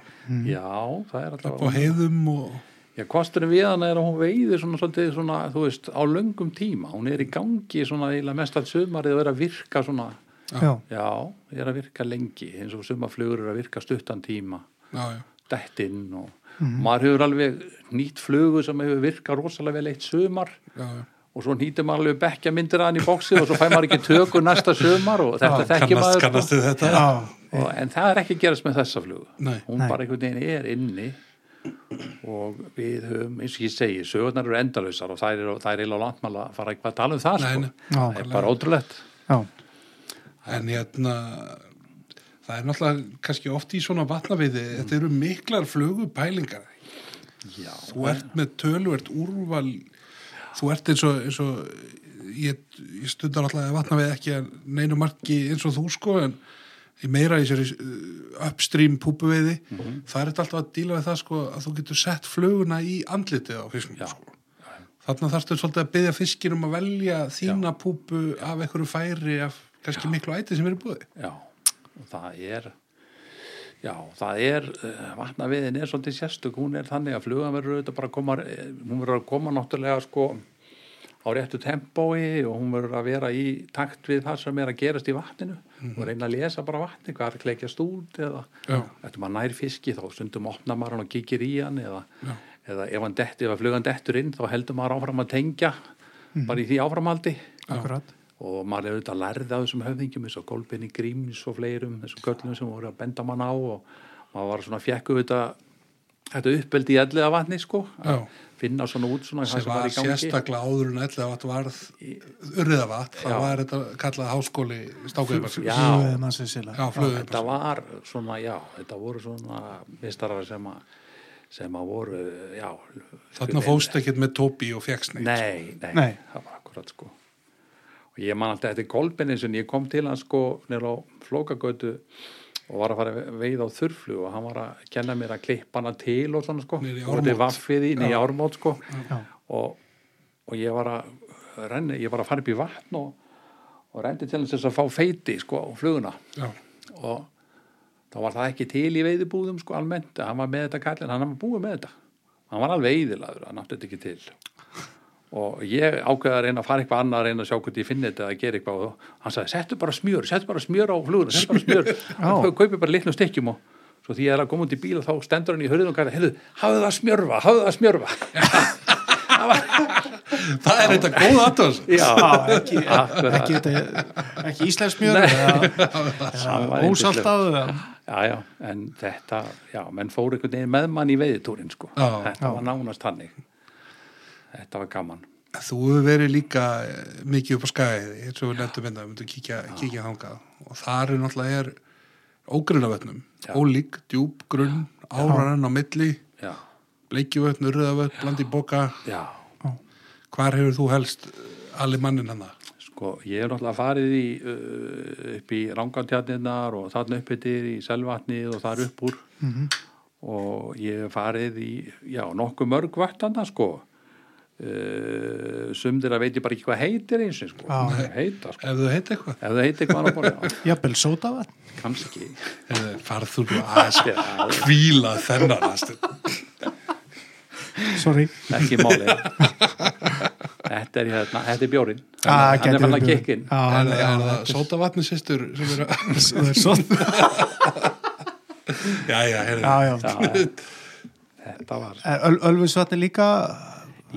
já, það er upp á alltaf heiðum og já, kosturinn við hana er að hún veiði svona, svolítið, svona, þú veist, á löngum tíma. Hún er í gangi svona eiginlega mest allt sumarið og er að virka svona já, já, er að virka lengi eins og sumarflugur er að virka stuttan tíma. Já, já, dettinn og maður hefur alveg nýtt flugu sem hefur virkað rosalega vel eitt sumar já, já. og svo nýtir maður alveg bekkja myndir að hann í bóksi og svo fæ maður ekki tökur næsta sumar og þetta þekkir kannast, maður kannast Já, og, en það er ekki að gerast með þessa flugu. Nei. hún Nei. bara einhvern veginn er inni og við höfum eins og ég segi, sögurnar eru endalausar og það er, er eiginlega landmála að fara eitthvað að tala um það Nei, sko. nei. Já. það er bara ótrúlegt já, en hérna það er náttúrulega kannski oft í svona vatnaviði þetta eru miklar flugupælingar Já, þú ert með töluvert úrval þú ert eins og, eins og ég, ég stundar alltaf að vatna við ekki að neinu marki eins og þú sko en meira í sér upstream púpuveiði það er alltaf að díla við það sko að þú getur sett fluguna í andlitið á fisknum Já. sko. þarna þarfstu svolítið að byggja fiskin um að velja þína púpu af einhverju færi af kannski miklu æti sem eru búið já, og það er já, það er uh, vatnaviðin er svolítið sérstök hún er þannig að flugan verður auðvitað bara að koma eh, hún verður að koma náttúrulega sko á réttu tempói og hún verður að vera í takt við það sem er að gerast í vatninu. Og reyna að lesa bara vatni hvað er að kleikjast út eða Já. eftir maður nær fiski þá stundum opna maður hann og kíkir í hann eða, eða ef hann detti, ef að flugan dettur inn þá heldur maður áfram að tengja bara í því áframhaldi akkurat og maður er auðvitað að lærða á þessum höfðingjum eins og Kolbeni Gríms og fleirum þessum göllum sem voru að benda mann á og maður var svona fjekku auðvitað þetta uppeldi í elliða vatni sko. Já. Að finna svona út svona sem var sérstaklega áður en ætla að varð urriðavat, það var þetta kallað háskóli stákuðibarsins Já. Þetta var svona, já, þetta voru svona mistarar sem að sem að voru, já Þarna fóst ekkert með Tóbi og fjekst neitt. Nei, nei, Nei. það var akkurat sko og ég man alltaf eftir Kolbenin sem ég kom til hann sko nýra á Flókagötu og var að fara að veiða á þurflu og hann var að kenna mér að klippa hana til og svona sko. Og þetta er vaffið í, í ármót sko. Já. og, og ég var að renni, ég var að fara upp í vatn og, og rendi til þess að fá feiti sko á fluguna. Já. og þá var það ekki til í veiðibúðum sko almennt, hann var með þetta kallin hann var búið með þetta, hann var alveg eðilaður hann átti þetta ekki til og ég ákveða að reyna að fara eitthvað annað að reyna að sjá hvort ég finni þetta að gera eitthvað. Og hann sagði, settu bara smjör, settu bara smjör á fluguna settu bara smjör, hann kaupi bara litnum stykkjum og svo því ég er að koma út í bíl og þá stendur hann í hörðun og gæði, heyrðu, hafðu það smjörfa hafðu það smjörfa Það er þetta góð aðtöðs. já, ekki, ekki, þetta, ekki íslensk mjör Hann var ósaltað já, já, en þetta já, menn fóru einhvern veginn með mann í veiðitúrin sko, Já. þetta var nánast hannig þetta var gaman. Þú hefur verið líka eh, mikið upp á skæði, eins og við nefndum hérna, við myndum kíkja, kíkja þangað. Og þar er náttúrulega er ógrunavötnum, Já. ólík, djúb, grunn, árarann á milli, bleikjuvötn, urðavötn, blandi bóka, já, hvar hefur þú helst allir mannin hann það? sko ég hef náttúrulega farið í uh, upp í rángantjarnirnar og þarna upp yfir í selvatnið og þar upp úr. Og ég hef farið í já, nokkuð mörg vattana sko uh, sumdir að veit ég bara ekki hvað heitir eins og sko, Já. heita sko. Ef þú heit eitthvað, ef það heitir hvað hann bara, jafnvel sótavat kannski Heyrðu, farð þú nú Já. kvíla þennan sorry. Ekki máli þetta er, hérna, þetta er bjórin Ah, hann er fann að kikkin Já, Er, er það sótavatni sýstur Já, já, já, já. Þetta var Öl, Ölfusvatni líka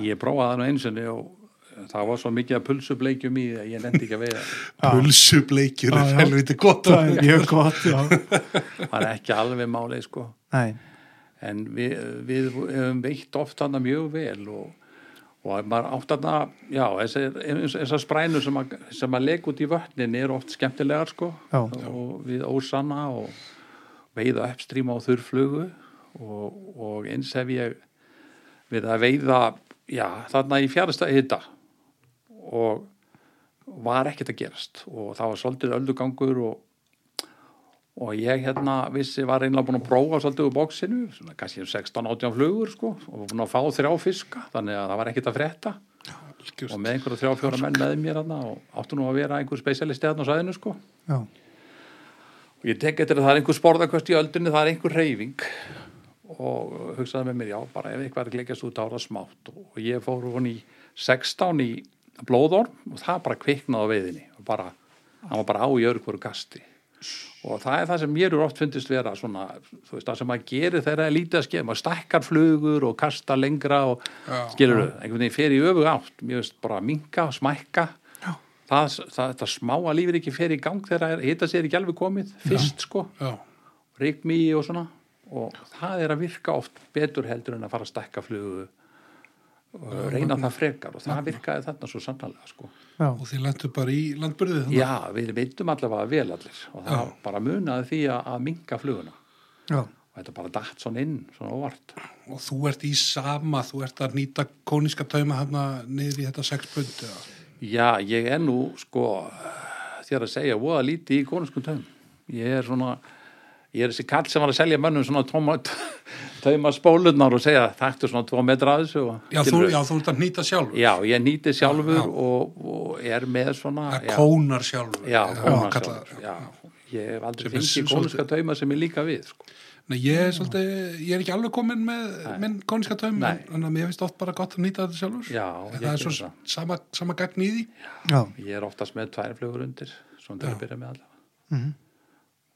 ég prófaði það nú eins og það var svo mikið að pulsubleikjum í að ég nefndi ekki að veiða Pulsubleikjur Já, er já. helviti gott. það er mjög gott já. það var ekki alveg málið sko Nei, en við, við hefum veitt oft þarna mjög vel og, og maður átt þarna já, þessar, sprænur sem að, sem að lega út í vötnin er oft skemmtilegar sko Já. og við ósanna og veiða uppstríma á þurrflugu og, og eins hef ég við að veiða já, þarna í fjárstæði hitta og var ekkert að gerast og það var svolítið öldugangur og og ég hérna vissi var einlega búin að prófa svolítið úr bóksinu, svona kannski 16-18 flugur sko og búin að fá þrjá fiska þannig að það var ekkert að frétta. Algjört. og með einhverja þrjá fjóra menn með mér hérna og áttu nú að vera einhver spesialisti hérna á sæðinu sko. Já, og ég tek eftir að það er einhver sporðaköst í öldunni það er einhver reyfing og hugsaði með mér, já, bara ef eitthvað er að gleikjast út á það smátt. Og ég fór hún í 16 í blóðorm og það bara kviknaði á veiðinni. Og bara, hann var bara á í örgvoru kasti. Og það er það sem mér er oft fundist vera svona, þú veist, það sem maður gerir þegar það er lítið að skeið, maður stækkar flugur og kasta lengra og Já. skilur þau, einhvern veginn fer í öfug átt. Mér veist bara minka og smækka. Já. það, það, það smáa lífur ekki fer í gang þegar hita sér ekki alveg komið fyrst sko, Já, rigmi og svona og það er að virka oft betur heldur en að fara að stækka flugu og reyna það frekar og það virkaði þarna svo sannlega sko. Og þið lendur bara í landbyrðið þannig. Já, við veitum allavega vel allir og það Já. bara munaði því að, að minka fluguna já, og þetta bara datt svona inn, svona óvart Og þú ert í sama, þú ert að nýta kóníska tauma hérna niður í þetta sex pund. eða? Já, ég er nú sko þér að segja, voða lítið í konuskum taum ég er svona ég er þessi kall sem var að selja mönnum svona tóma, tauma spólurnar og segja taktu svona tvo metra að þessu og, Já, þú, já, þú ert að nýta sjálfur. já, ég nýti sjálfur Já. Og, og er með svona já, kónar sjálfur. já, kónar sjálfur já, ég hef aldrei fengið konuska tauma sem ég líka við sko. Nei, ég er svolítið, ég er ekki alveg komin með minn kóníska taum, en að mér finnst oft bara gott að nýta þetta sjálfur. Já, En ég er svo það. sama, sama gagn í því. já, ég er oftast með tvær flugur undir svona til að byrja með allavega Mhm.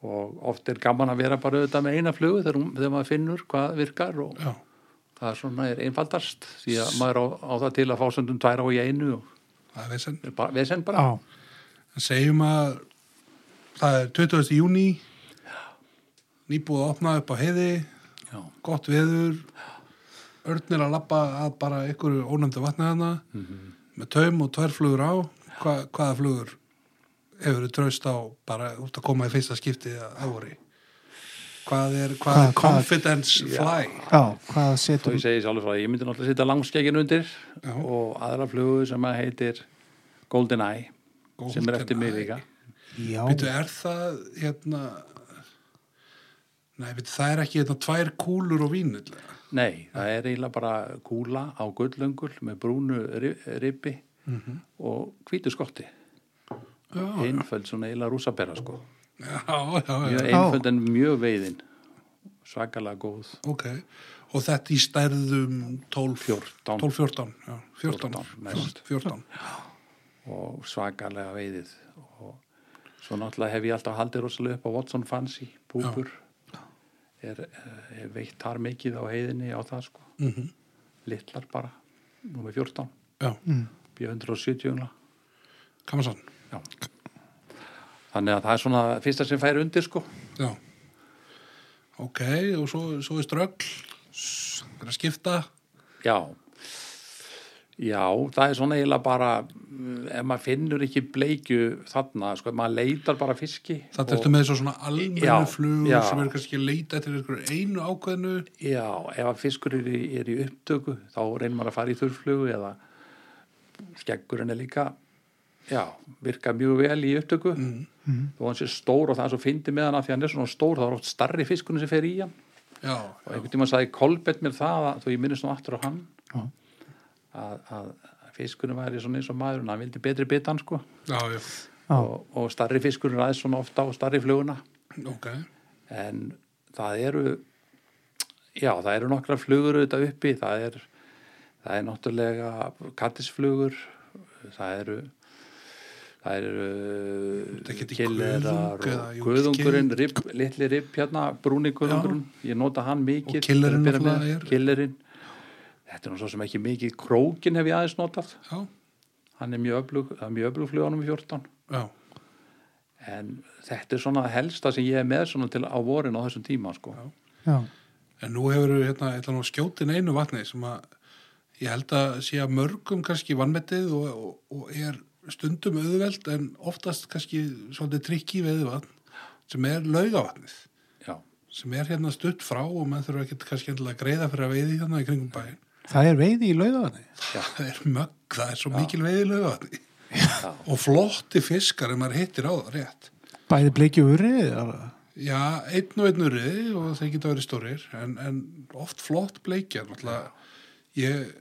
Og oft er gaman að vera bara auðvitað með eina flugu þegar, hún- þegar maður finnur hvað virkar og Já, það er svona er einfaldast því að maður á, á það til að fá stundum tvær á í einu og það er vesen. er bara, sem bara. En segjum að það er 20. júni, nýbúið að opna upp á heiði, já, gott veður, örnir að lappa að bara ykkur ónæmdu vatni hana, Mhm. með taum og tvær flugur á, Hva, hvaða flugur hefur þið traust á bara út að koma í fyrsta skipti að voru? Hvað er, hvað Hvað- er confidence fly? já, hvað setur ég ég myndi náttúrulega setja langskeggin undir Já. og aðra flugu sem að heitir Golden Eye sem er eftir mig líka. Já, Býtu, er það hérna Nei, býtu, það er ekki hérna tvær kúlur og vín nei, það er eiginlega bara kúla á gullöngul með brúnu ri- ribbi og hvítu skotti einföld svona eiginlega rúsabera sko. Já, já, já, mjög einföld en mjög veiðin. Svakalega góð. Ok. Og þetta í stærðum 12, 14. 12, 14, já, 14, 14 mest. 14. og svakalega veiðið. Og svo náttúrulega hef ég alltaf haldið rosalega upp á Watson Fancy búbur er, eh, hef veitt þar mikið á heiðinni á það sko. Mm litlar bara, númer 14 Já, B170 ungla kannan sann. Já. þannig að það er svona fyrsta sem fær undir sko Já. Ok, og svo, svo er ströggl, það er að skipta. já já, það er svona eiginlega bara ef maður finnur ekki bleikju þarna, sko, maður leitar bara fiski Það ertu með svo svona almennu Já, flugur já. sem eru kannski leita eftir einhverju einu ákveðinu. Já, ef að fiskur er í, er í upptöku þá reynir maður að fara í þurrflugu eða skeggurinn er líka já, virka mjög vel í upptöku. Mm. þó hann sé stór og það er svo fyndi með hann að því hann er svona stór þá er oft starri fiskurinn sem fer í hann. Já, og einhvern tímann sagði Kolbett mér það að, þó ég minnist nú aftur á hann Já. að, að fiskurinn væri svona eins og maður hann vildi betri bitan sko. Já, og, og starri fiskurinn ræðist svona ofta á starri fluguna. Ok. en það eru já, það eru nokkra flugur auðvitað uppi, það er það er náttúrulega kattisflugur það eru það eru eða, og skil- rib, litli ribb hérna, brúni kuðungurinn ég nota hann mikið Og killerinn náttúrulega er- killerinn. Þetta er nú svo sem ekki mikið krókin hef ég aðeins notað. Já, hann er mjög öflug, það er mjög öflug flugunum í 14 já, en þetta er svona helsta sem ég er með svona til á vorin á þessum tíma sko. já, en nú hefur hérna, hérna skjótin einu vatni sem að ég held að sé að mörgum kannski vannmettið og, og, og er stundum auðveld en oftast kannski svolítið trikki veðuvatn sem er laugavatnið. Já, sem er hérna stutt frá og maður þurfa ekki kannski endilega að greiða fyrir að veiði hérna í kringum bæinn. það er veiði í laugaðni Það er mögg, það er svo mikil veiði í laugavatni. Já. og flotti fiskar ef maður hittir á það rétt. bæði urri eða- Já, einn og einn urriði og þeir geta verið stórir en, en oft flott bleikja náttúrulega. Ég,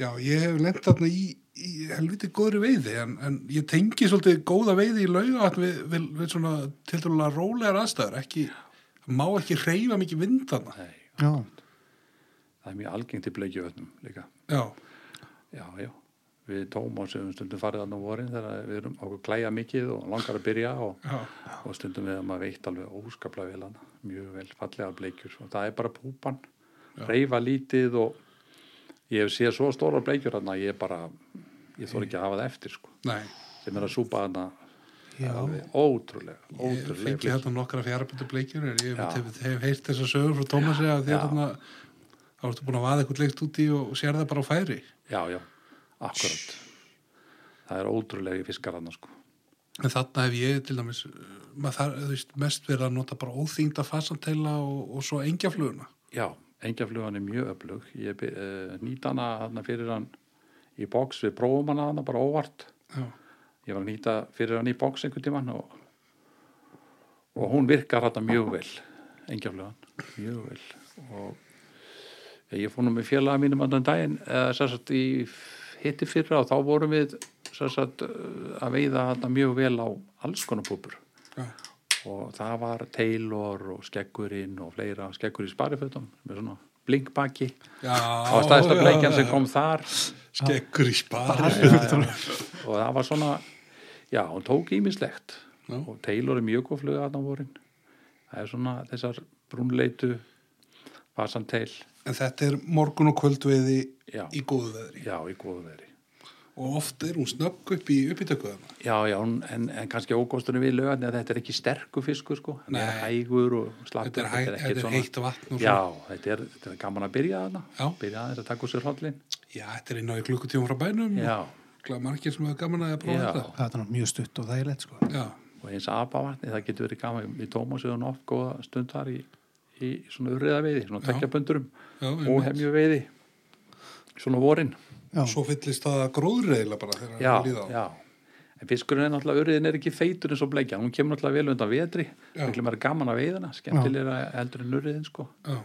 já, ég hef lent þarna í, í helviti góðri veiði en, en ég tengi svolítið góða veiði í lauga við, við, við svona til dælulega rólegar aðstæður ekki, má ekki reyfa mikið vind þarna. Nei, já, það er mjög algengt í bleikjuvötnum líka. Já, já, já, við Tómas höfum stundum farið þarna á vorin þegar við erum okkur klæja mikið og langar að byrja og, og stundum við að maður veitt alveg óskaplega vel hana, mjög vel fallega bleikjur og það er bara púpan, reyfa lítið og ég hef séð svo stóra bleikjur hana, ég bara ég þór ekki að hafa það eftir sko. Nei, sem er að súpa hana Já. alveg ótrúlega, ég ótrúlega fengi hérna nokkra fjáraböndu bleikjur ég hef, hef heyrt þess að sögur frá Tómasi að þér hérna þá ertu búin að vaða eitthvað leikt út í og, sér það bara á færi. Já, já, akkurat. Það er ótrúlega fiskar hana sko. En þarna hef ég til dæmis maður þar, veist, mest verið að nota bara óþýngda fasanteila og, og svo engjafluguna. Já, engjaflugan er mjög öflug. Ég uh, nýt hana hana fyrir hann í box, við prófum hana hana bara óvart. Já, Ég var að nýta fyrir hann í box einhvern tímann og, og hún virkar hana mjög vel, engjaflugan, mjög vel. Og ég fór nú með félaga mínum andan daginn, eða sér sagt í hitti fyrra og þá vorum við sér sagt uh, að veiða hana mjög vel á alls konar púpur já, og það var Taylor og Skeggurinn og fleira Skeggur í sparifötum með svona blinkbaki það var stæðsta bleikjan sem kom þar. Skeggur í spari já, já. og það var svona já, hún tók ímislegt og Taylor er mjög góð fluga þarna á vorin. Það er svona þessar brúnleitu fasanteil en þetta er morgun og kvöldveiði í góðu veðri. Já, í góðu veri og oft er hún snögg upp í uppítökuðana já, já, hún- en, en kannski ókostunum við lögarni að þetta er ekki sterku fiskur sko, hann er Nei. hægur og slakkur þetta er, hæ, þetta er svona- heitt vatn og Já, svo þetta er, þetta er gaman að byrja þarna. Já. byrja aðeins að taka úr sér hrollin já, þetta er inn á í klukkutíum frá bænum. Já, og margir sem hefur gaman að prófa Já. þetta? Það er nú mjög stutt og þægilegt sko. já, og eins apavatni, það getur verið gaman. Við Tómas við hann oft góða stund þar í, í svona urriða veiði, svona Já. svo fyllist það gróðreila bara þegar það líða á já En fiskurinn er náttúrulega, urriðin er ekki feitur eins og bleikja, hún kemur náttúrulega vel undan vetri, miklu meira gaman að veiðina, skemmtilega heldur en urriðin sko. já,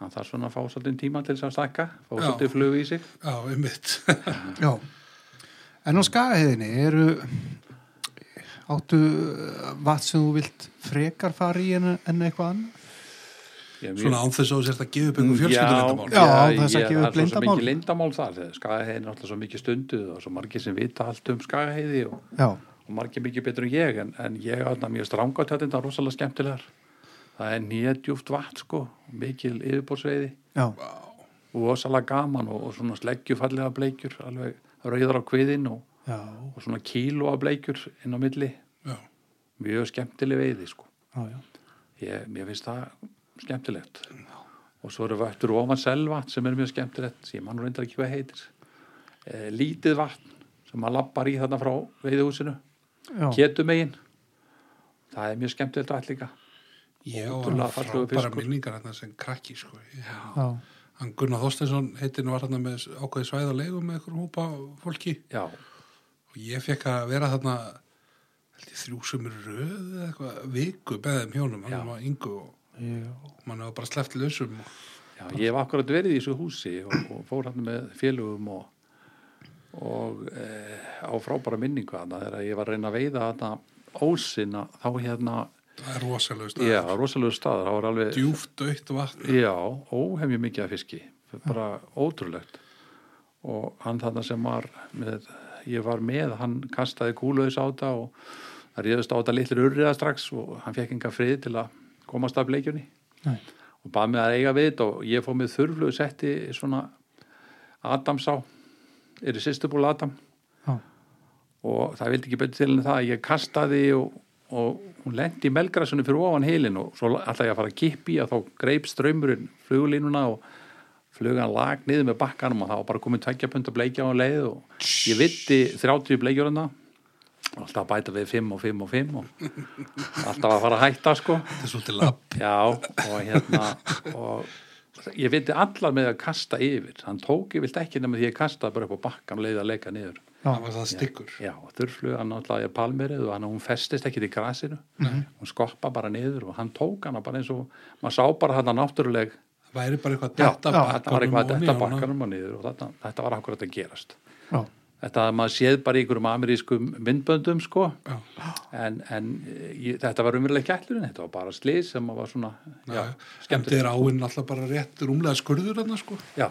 Hann þarf svona að fá svolítið tíma til þess að stakka, fá svolítið flug í sig. já, einmitt já. En á skagaheðinni eru áttu vatn sem þú vilt frekar fara í en, en eitthvað annað? Ég- svona án þess að þú sérst að gefa upp einhver fjölskyldulindamál Já, ég- þess að gefa upp Það er svo mikið lindamál þar, skagaheiði er náttúrulega svo mikið stunduð og svo margir sem vita allt um skagaheiði og, Já, og margir mikið betur en ég en, en ég er þarna mjög strángátt þetta er rosalega skemmtilegar. Það er nýjadjúft vatn sko, mikil yfirbórsveiði já, og rosalega gaman og, og svona sleggjufallega bleikjur, alveg rauðar á kviðin og, já, og svona kíló af bleikjur inn á milli, já, mjög skemmtileg veiði sko. já, já. Ég, mér finnst það skemmtilegt og svo eru vöttur ofan selvatn sem er mjög skemmtilegt sem mann reyndar ekki hvað heitir e, lítið vatn sem maður lappar í þarna frá veiðihúsinu já. ketumegin það er mjög skemmtilegt vatn líka ég og fallegur frábæra minningar hérna sem krakki sko. já. já. hann Gunnar Þorsteinsson heitir var hérna með ákveði svæða leigu með einhverjum hópa fólki já, og ég fekk að vera þarna þrjú sem er röð eða eitthvað viku með þeim hjónum Já. hann var yngu og já. mann hefur bara sleppt lausum. Og, já ég hef akkurat verið í þessu húsi og, og fór hann með félugum og, og e, á frábæra minningu þarna. Þegar ég var að reyna að veiða þarna ósina þá hérna það er rosalegust já, rosalegu staður, það var alveg djúft aukt vatn. Já, óhefju mikið af fiski. Bara ótrúlegt. Og hann þarna sem var með, ég var með, hann kastaði kúluðis á þetta og það ríðast á þetta litlir urriða strax og hann fekk enga frið til að komast af bleikjunni Nei. og bað mig að eiga við þetta og ég fóð með þurflugu setti svona Adamsá er í sýstubúl Adam. Já. og það vildi ekki betur til en það. Að ég kastaði og, og hún lendi í melgrasunni fyrir ofan heilin og svo alltaf ég að fara að kippi að þá greip ströymurinn flugulínuna og flugan lag niður með bakkanum og það var bara komið tveggja pund að bleikja á hann leið og ég vitti 30 bleikjurina alltaf að bæta við 5 og 5 og 5 og alltaf að fara að hætta sko. Þetta er svolítið lapp. Já, og hérna og ég viti allar með að kasta yfir. Hann tók yfir ekki nema því ég kastaði bara upp á bakkan og leiði að leika niður. Það var það styggur. Já, þurrflug, hann náttúrulega er palmerið og hann, hún festist ekki í grasinu. Hún skoppa bara niður og hann tók hana bara eins og maður sá bara hann náttúruleg það væri bara eitthvað Já, eitthvað að bakkanum bakkanum og niður og þetta, þetta var akkurat að gerast. Já. Þetta að maður séð bara í einhverjum amerískum myndböndum sko. Já. en, en ég, þetta var umverulega ekki ætlurinn, þetta var bara slið sem var svona já, en þetta er áinn alltaf bara rétt rúmlega skurður hérna sko. Já,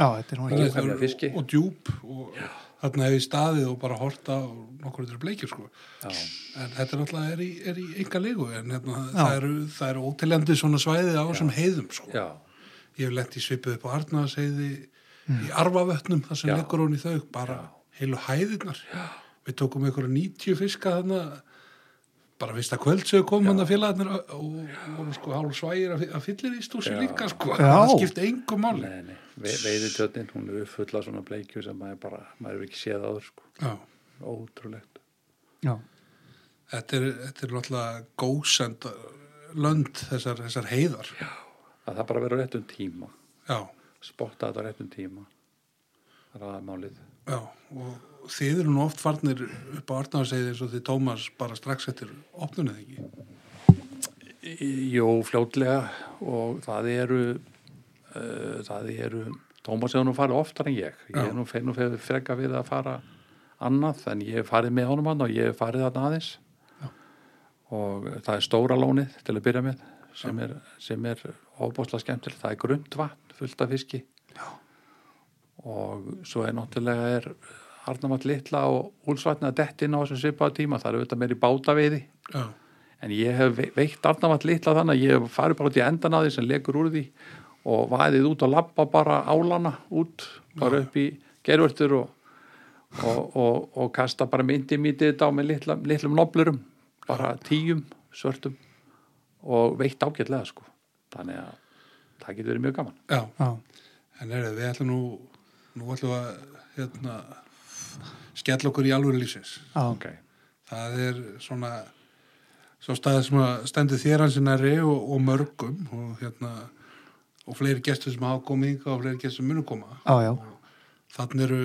Já, þetta er nú Ó. ekki fiski. og djúb og þarna hef ég staðið og bara horta á nokkur þetta bleikjur sko. Já, en þetta er náttúrulega er í, er í enga leigu en hérna, það eru, eru óteljandi svona svæði á sem heiðum sko. Já, ég hef lent í svipið upp á Arnaðasheiði í arfavötnum þar sem leggur hún í þau bara heilu hæðirnar. Við tókum einhverja 90 fiska þarna bara fyrsta kvöld sem við komum hann að félagarnir og og voru sko hálf svægir að fyllir í stúsi Já. líka sko. Já. það skipti engum máli. Nei, nei. Ve, veiðitjötnin, hún er full af svona bleikju sem maður bara, maður hefur ekki séð áður sko, Já. ótrúlegt. Já, Þetta er, þetta er náttúrulega gósend lönd þessar, þessar heiðar. Að það bara verður réttum tíma. Já, spotta þetta á réttum tíma. Það er aðmálið já og þið eru nú oft farnir upp á Arnaðasheiði eins og þið Tómas bara strax eftir opnunnið ekki? Jó, fljótlega og það eru uh, það eru Tómas hefur nú farið oftar en ég. Ég er nú, freka við að fara annað en ég hef farið með honum hann og ég hef farið þarna aðeins. Og það er stóra lónið til að byrja með sem er, sem er óbúslega skemmtilegt. Það er grund vatn fullt af fiski. Já. Og svo er náttúrulega er Arnamall litla og úlsvatni að detti inn á þessum svipaða tíma. Það er auðvitað meiri bátaveiði. Já, En ég hef ve- veitt Arnavall litla þannig að ég hef farið bara út í endan að því sem legur úr því og vaðið út og labba bara álana út, bara upp í gervörtur og, og, og, og kasta bara myndi mítið þetta á með litla, litlum noblurum, bara tíum svörtum og veitt ágætlega sko. Þannig að það getur verið mjög gaman. já. Já, En er við ætlum nú nú ætlum við að hérna, skella okkur í alvöru lífsins. Já, Okay. það er svona svo staðið sem að stendur þér hansi næri og, og mörgum og hérna og fleiri gestur sem hafa komið yngar og fleiri gestur sem munu koma. Já, já, þannig eru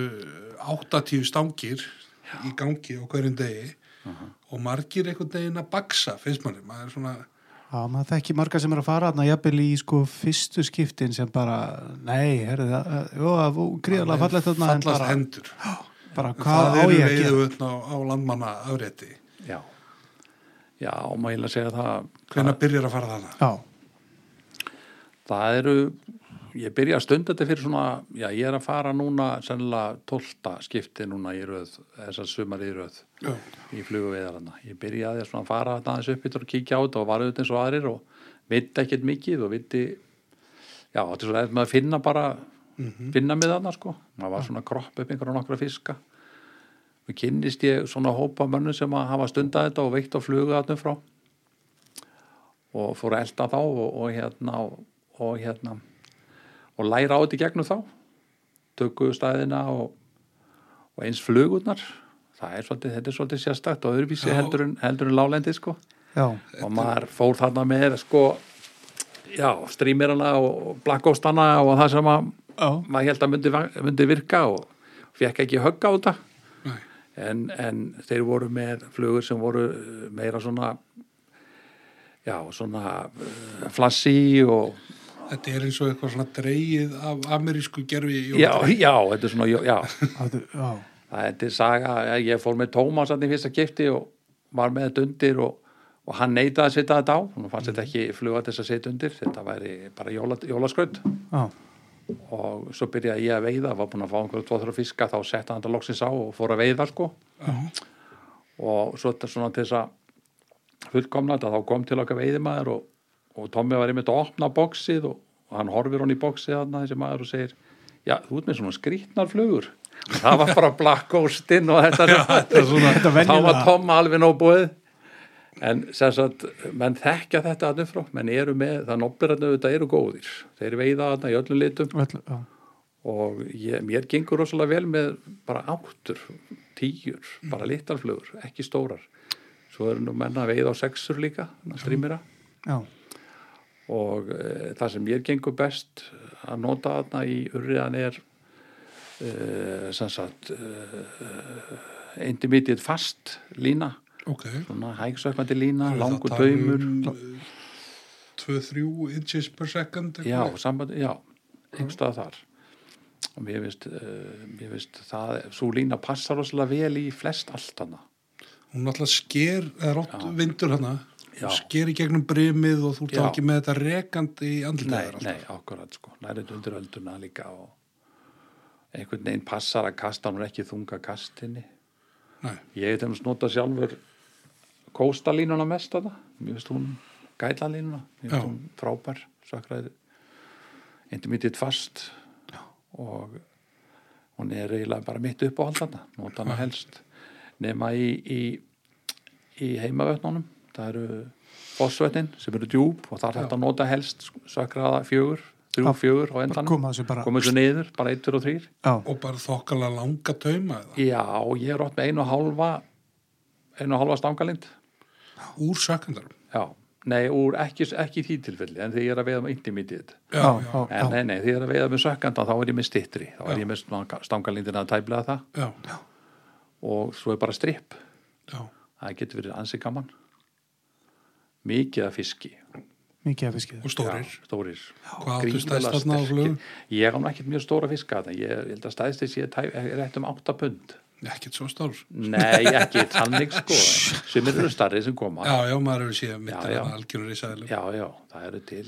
80 stangir í gangi á hverjum degi og margir einhvern deginn að baksa finnst manni, maður er svona já, maður þekki marga sem er að fara þarna jafnvel í sko fyrstu skiptin sem bara, nei, herrðu það, jú, það var gríðarlega fallegt þarna fallast hendur bara það eru að veiðu á, á landmanna afrétti Já. Já, má ég að segja það. hvenær byrjar að fara þarna Já, Það eru, ég byrja að stunda þetta fyrir svona, já ég er að fara núna sennilega tólta skipti núna í röð, þessar sumar í röð Já, í fluguveiðarana. Ég byrjaði að svona fara þarna aðeins upp yfir og kíkja á þetta og var auðvitað eins og aðrir og viti ekkert mikið og viti, já þetta er svo eða með að finna bara, finna með þarna sko. Það var svona kropp upp einhverja nokkra fiska. Og kynnist ég svona hópa mönnum sem að hafa stundað þetta og veitt á flugu þarna frá og fór að elda þá og, og hérna og, og hérna og læra á þetta í gegnum þá. Tökku staðina og, og eins flugurnar. Það er svolítið, þetta er svolítið sérstakt og öðruvísi heldur en, heldur en lálendi sko. Já, og maður fór þarna með sko já, strímirana og blackghostana og það sem að maður held að myndi, myndi virka og fekk ekki högga á þetta. Nei, en, en þeir voru með flugur sem voru meira svona já, svona uh, flassi og þetta er eins og eitthvað svona dreigið af amerísku gerfi já, já, þetta er svona já, þetta er saga, ég fór með Tómas hann í fyrsta kipti og var með þetta undir og, og hann neitaði að setja þetta á. Hann fannst þetta ekki fluga þess að setja undir. Þetta væri bara jóla, jólaskraut. Já, og svo byrjaði ég að veiða. Var búin að fá einhverju tvo-þrjá fiska. Þá setta hann þetta loksins á og fór að veiða sko. Og svo þetta svona til þess að fullkomna þetta þá kom til okkar veiðimæður og, og Tommi var einmitt að opna bóksið og, og hann horfir hann í bóksið þarna þessi maður og segir já, þú ert með svona og það var bara Black Ghostinn og þetta, þetta, svona, Þetta þá var Tomma alveg nóbúið en sem sagt, menn þekkja þetta að frá, menn eru með, það nobbir að þetta eru góðir, þeir veiða þarna í öllum litum. Já, og ég, mér gengur rosalega vel með bara áttur, tíur bara litarflugur, ekki stórar. Svo eru nú menna að veiða á sexur líka strímira já, og e, það sem mér gengur best að nota þarna í urriðan er e, sem sagt e, intermediate fast lína. Ok. Svona hægsökmandi lína, langur tala taumur. um, 2-3 inches per second já, sambandi, já, einhverstað þar. Og mér finnst, mér finnst það, svo lína passar rosalega vel í flest allt hana hún náttúrulega sker, eða rótt vindur hana. Sker í gegnum brimið og þú ert Já. ekki með þetta rekandi í nei, andlitaður nei, akkurat sko, nærið undir ölduna líka og einhvern veginn passar að kasta hann ekki þunga kastinni. Nei, ég heit að nota sjálfur kóstalínuna mest að það. Mér finnst hún gælalínuna mér Já. finnst hún frábær sakræði intermediate fast. Og hún er eiginlega bara mitt upp á haldana nota hana helst. Nema í, í, í heimavötnunum það eru fósvötnin sem eru djúb og það er hægt að nota helst sakraða fjögur, þrjú fjögur bara endanum. Koma þessu bara koma þessu niður, bara eittur og þrýr já, og bara þokkala langa tauma já, ég er átt með einu og hálfa einu og hálfa stangalind úr sökkundarum. Já, nei, úr ekki, ekki því tilfelli en þegar ég er að veiða með intermediate. Já, já, en nei, nei, þegar ég er að veiða með sökkanda þá er ég með stittri, þá er ég með svona stangalindina að tæplega það. Já, og svo er bara stripp já, það getur verið ansi gaman mikið af fiski mikið af fiskið og stórir. Já, stórir Hvað áttu stærst þarna á flugum? Ég á nú ekkert mjög stóra fiska ég ég held að stæðst þess ég er rétt um 8 pund Ekkert svo stór. Nei, ekki tannig sko sem eru starri sem koma Já, já, maður hefur séð já. af algjörur í sæðilum. já, já, það eru til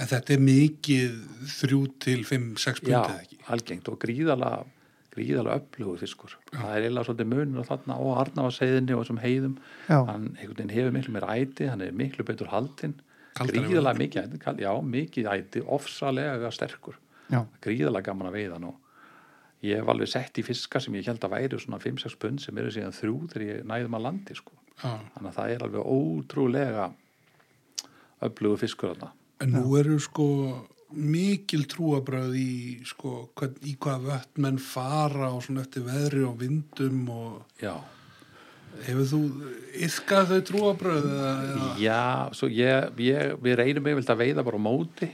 En þetta er mikið þrjú til fimm, sex Já, ekki. algengt og gríðalega gríðalega öflugur fiskur. Það er eiginlega svolítið munur á þarna og Arnavarseiðinni og þessum heiðum. Já. hann einhvern veginn hefur miklu meir æti hann er miklu betur haldinn. Gríðalega mikið æti, já, mikið æti ofsalega sterkur. Já, gríðalega gaman að veiða nú. Ég hef alveg sett í fiska sem ég held að væri svona 5-6 pund sem eru síðan þrjú þegar ég næðum að landi sko. Já. þannig að það er alveg ótrúlega öflugur fiskur þarna. En nú eru sko mikil trúabröð í sko hvern, í hvað vött menn fara og svona eftir veðri og vindum og já, hefur þú yfkað þau trúabröð já svo ég, ég, við reynum yfirleitt að veiða bara á móti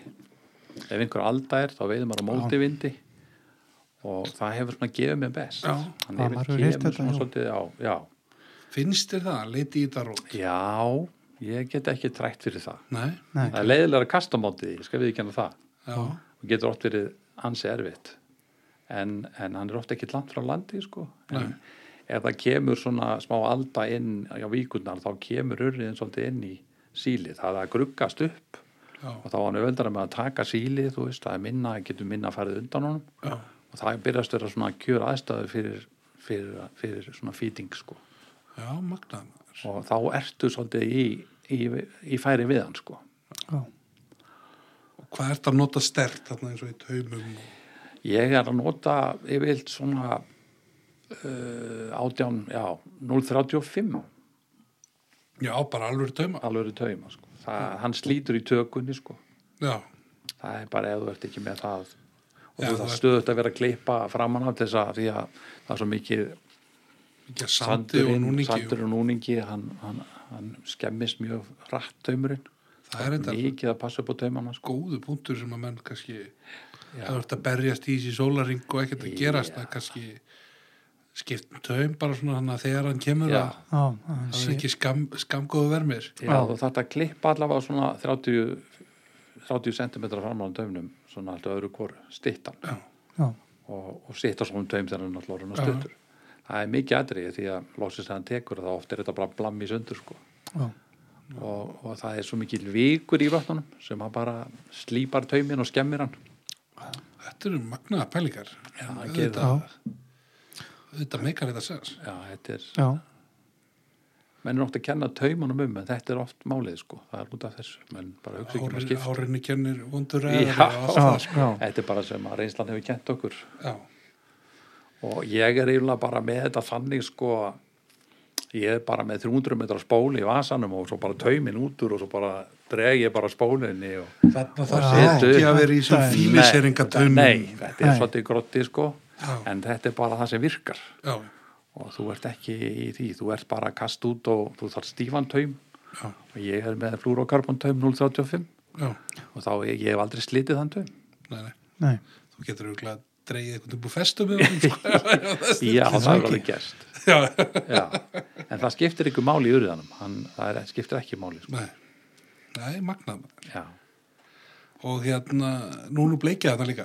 ef einhver alda er þá veiðum maður á móti vindi og það hefur svona gefið mér best Já. hann Já, hefur svona já. svolítið á já, Finnst þér það? Leiti í þetta rót? já, ég get ekki trætt fyrir það Nei? nei, það er leiðilega að kasta á móti því, skal við ekki hana það Já. og getur oft verið ansi erfitt. En, en hann er oft ekki langt frá landi sko. en ef það kemur svona smá alda inn á víkurnar þá kemur urriðin svolítið inn í sílið, það er að gruggast upp. Já. og þá er hann auðveldara með að taka sílið þú veist, það er minna, getur minna farið undan honum. Já. og það byrjast að vera svona kjör aðstæður fyrir, fyrir, fyrir svona feeding sko. Og þá ertu svolítið í, í, í færi við hann sko. Já, hvað ert að nota stert þarna eins og í taumum? Ég er að nota yfirleitt svona uh, átján, já, 035 Já, bara alveg tauma. alveg tauma, sko. Það, hann slítur í tökunni, sko. Já, Það er bara ef þú ert ekki með það og Já, það stöðut að vera að klippa framan af þess að því að það er svo mikið sandi og núningi. sandur og núningi hann, hann, hann skemmist mjög rætt taumurinn. Það er enda Mikið að passa upp á taumana, sko. góðu punktur sem að menn kannski það vart að berjast í þessi sólaring og ekkert að gerast það kannski skipt um taum bara svona hann að þegar hann kemur Já. að það er sé, ekki skam, skamgóðu vermir Já, þú þarft að klippa allavega svona 30, 30 cm framan á taumnum, svona alltaf öðru kóru, stittan. Og, og sitta svona taum þegar hann alltaf orðin að Já. stuttur það er mikið aðrið því að lósist þegar hann tekur þá oft er þetta bara blam í sundur sko. já, og, og það er svo mikið vikur í vatnunum sem hann bara slípar taumin og skemmir hann. Þetta eru magnaða pælingar. Já, það gerir auðvitað, auðvitað meikar þetta sens. Já, þetta er, já, menn er oft að kenna taumanum um en þetta er oft málið sko, það er út af þessu. Menn bara hugsa ekki um að skipta. árinni kennir vondur Já. sko. já, þetta er bara sem að reynslan hefur kent okkur. Já, og ég er eiginlega bara með þetta þannig sko ég er bara með 300 metrar spóli í vasanum og svo bara taumin út úr og svo bara dreg ég bara spólinni og þarna þarf þetta ekki að vera í sem Nei. fíliseringatunum Nei, þetta er svolítið grotti sko. Já. en þetta er bara það sem virkar. Já, og þú ert ekki í því, þú ert bara að kasta út og þú þarf stífan taum. Já, og ég er með flúrokarbon taum 035 já. Og þá ég, ég hef aldrei slitið þann taum. Nei, nei. nei, þú getur auðvitað dreigið eitthvað upp úr festu með honum, sko. Já, það er alveg gerst já, Já. en það skiptir ykkur máli í urðanum Hann, það er, skiptir ekki máli sko. nei, nei, magnað og hérna, nú nú bleikja þetta líka.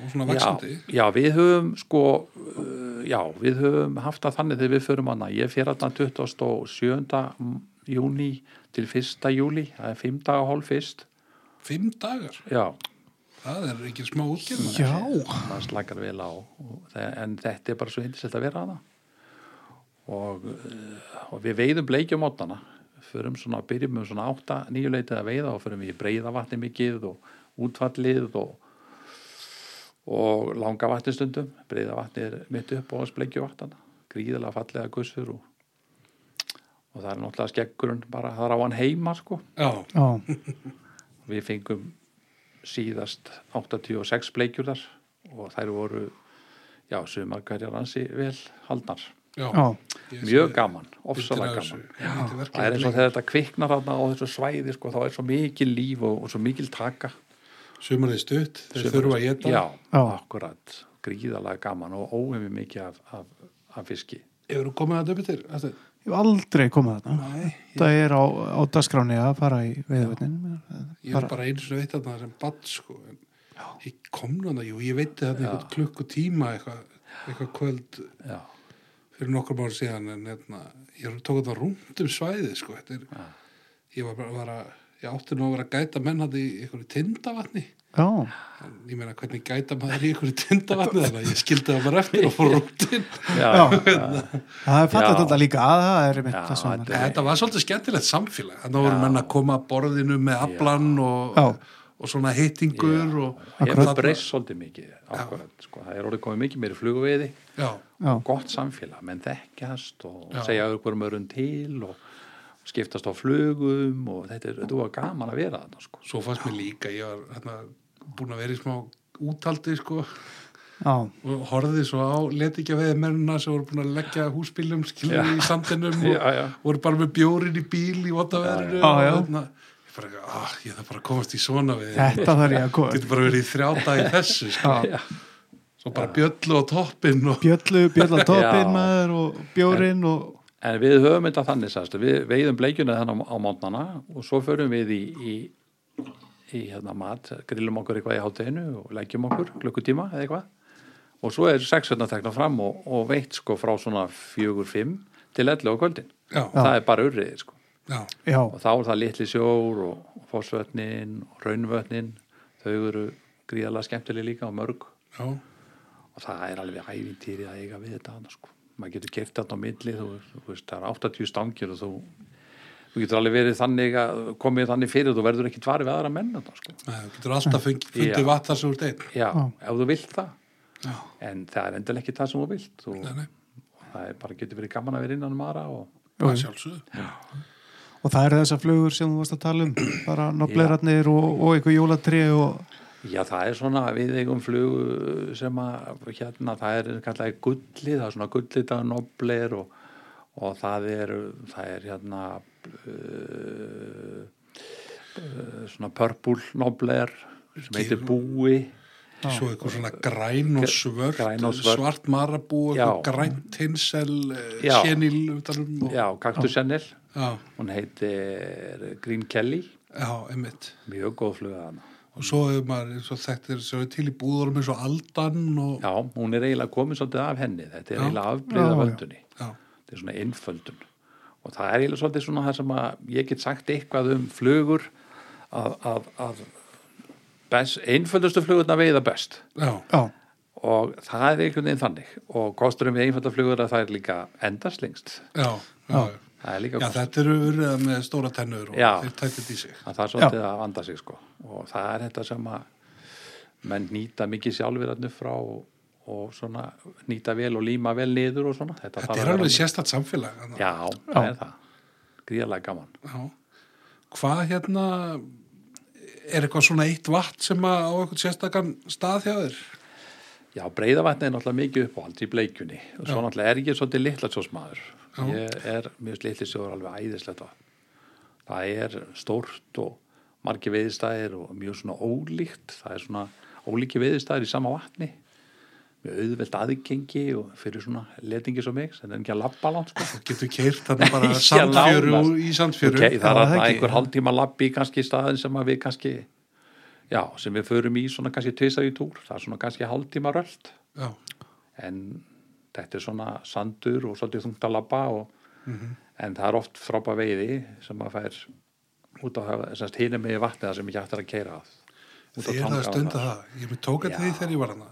Og svona vaksandi já, já, við höfum sko uh, já, við höfum haft það þannig þegar við förum hana, ég fer hana 27. júni til 1. júli, það er 5 daga hálf fyrst. Fimm dagar, já, það er ekki smá útgerð Já, það slakar vel á. En þetta er bara svo indislegt að vera hana og, eh, og við veiðum bleikjum mótana. Förum svona, byrjum með svona átta nýjuleitið að veiða og förum við í breiða vatni mikið og útfallið og og langa vatni stundum. Breiða vatni er mitt upp og bleikju vatnana gríðilega fallega gussur og, og það er náttúrulega skeggurinn bara, það er á hann heima sko. Já, já, við fengum síðast 86 bleikjur þar og þær voru já, sumar hverjar ansi vel haldnar mjög gaman, ofsalega gaman. Já, þetta er það er eins og þegar þetta kviknar þarna á þessu svæði sko, þá er svo mikil líf og, og svo mikil taka. Sumarið stutt, þeir þurfa að geta já, Já. akkurat, gríðalega gaman og óhefði mikið af, af, af fiski. Hefur þú komið að döpi til? Þetta- ég hef aldrei komið þarna. Nei, Það er á, á dagskráni að fara í veiðvötnin ég er bara einu svona veit þarna sem badd sko en ég kom núna, jú, ég veit þarna einhvern klukkutíma eitthvað eitthvað kvöld. Já, fyrir nokkur mánu síðan en hérna, ég tók þetta rúmt um svæðið sko, þetta er Já. ég var bara, var að, ég átti nú að vera að gæta menn hann í einhverju tindavatni. Já, en ég meina hvernig gæta maður í einhverju tindavatni þannig að ég skildi það bara eftir og fór rúntinn. Já, já, það er fallið Já. þetta líka. Að það er mitt Já, það sem þetta Þetta var svolítið skemmtilegt samfélag. Þannig voru Já. menn að koma að borðinu með aflan og, Já. Og svona heitingur og hefur breyst svolítið mikið akkurat, sko, það er orðið komið mikið meiri flugveiði. Já, gott samfélag, menn þekkjast og Já. segja auðvitað öðrum til og skiptast á flugum og þetta er, þetta var gaman að vera þarna sko. svo fannst mér líka ég var hérna, búin að vera í smá útaldi sko. Já, og horfði svo á letikja veðmennina sem voru búin að leggja húsbílum skilur í sandinum og Já, já. voru bara með bjórin í bíl í votaveðrinu Já, og hérna, bara, ah, ég þarf bara að komast í svona við þetta þarf ég að koma getur bara verið í þrjáta í þessu sko. Svo bara bjöllu á toppinn og Bjöllu, bjölla Já. toppin maður og bjórin og en við höfum þetta þannig sannst, við veiðum bleikjuna þannig á, á mótnana og svo förum við í, í, í hérna mat, grillum okkur eitthvað í hátteginu og leggjum okkur klukkutíma eða eitthvað. Og svo er sexurna tekna fram og, og veitt sko frá svona fjögur, fimm til 11 á kvöldin. Já, það er bara urriðið sko já, og þá er það litli sjór og, og fósvötnin og raunvötnin. Þau eru gríðarlega skemmtileg líka og mörg. Já, og það er alveg ævintýri að eiga við þetta annars sko. maður getur gert þetta á milli þú, þú veist, það er 80 stangir og þú, þú getur alveg verið þannig að komið þannig fyrir þú verður ekki tvarið við aðra menn þetta, sko. Nei, þú getur alltaf fund, fundið Já. vatn þar sem þú ert einn. Já, ef þú vilt það. Já, en það er endilega ekki það sem þú vilt. Þú, nei, nei, það er bara getur verið gaman að vera innan um aðra og það er sjálfsögðu og það eru þessar flugur sem þú varst að tala um bara noblerarnir og, og eitthvað jólatri og Já, það er svona við eigum flug sem að hérna, það er kallaði gulli, það er svona gullita nobler og, og það er, það er hérna uh, uh, svona purple nobler sem heitir búi svo eitthvað svona græn og svört, Græn og svört. svart marabú grænt hinsel Já. senil utanum og, Já, kaktusennil, hún heitir Green Kelly, já, einmitt. Mjög góð fluga hana. og svo hefur maður eins og þekktir svo til í búðurum eins og aldan og Já, hún er eiginlega komin svolítið af henni, þetta er Já. eiginlega afbreyða völdunni. þetta er svona einföldun. Og það er eiginlega svolítið svona það sem að ég get sagt eitthvað um flugur að, að, að einföldustu flugurna veiða best. Já, já, og það er einhvern veginn þannig. Og kosturum við einfölda flugur að það er líka endarslingst já, já, það er líka já kostur þetta eru urriða með stóra tennur og Já. þeir tætið í sig. Að það er svolítið að vanda sig sko. Og það er þetta sem að menn nýta mikið sjálfur þarna upp frá og, og svona nýta vel og líma vel niður og svona. Þetta, þetta er alveg sérstætt samfélag já, það er það. Gríðarlega gaman. Já. Hvað hérna er eitthvað svona eitt vatn sem á eitthvað sérstakann stað hjá þér? Já, breyðavatni er náttúrulega mikið uppáhald í bleikjunni og svo náttúrulega er ég svolítið litla sjósmaður. Já. Ég er, mjög litli sjóður alveg æðislegt vatn. Það er stórt og margi veiðstæðir og mjög svona ólíkt. Það er svona ólíki veiðstæðir í sama vatni. Mjög auðvelt aðgengi og fyrir svona letingi svo mig, sem er ekki að labba langt sko. Getur keirt þarna bara sandfjöru í sandfjöru. Okay, það er það að einhver hálftíma labbi kannski í staðin sem að við kannski, já, sem við förum í svona kannski tvisar í túr. Það er svona kannski hálftíma röld en þetta er svona sandur og svolítið þungt að labba og, en það er oft frábæð veiði sem að fær út á hinum með vatni það sem ekki hægt er að keira að Þið er það að stunda það. Ég tók að því þegar ég var hana.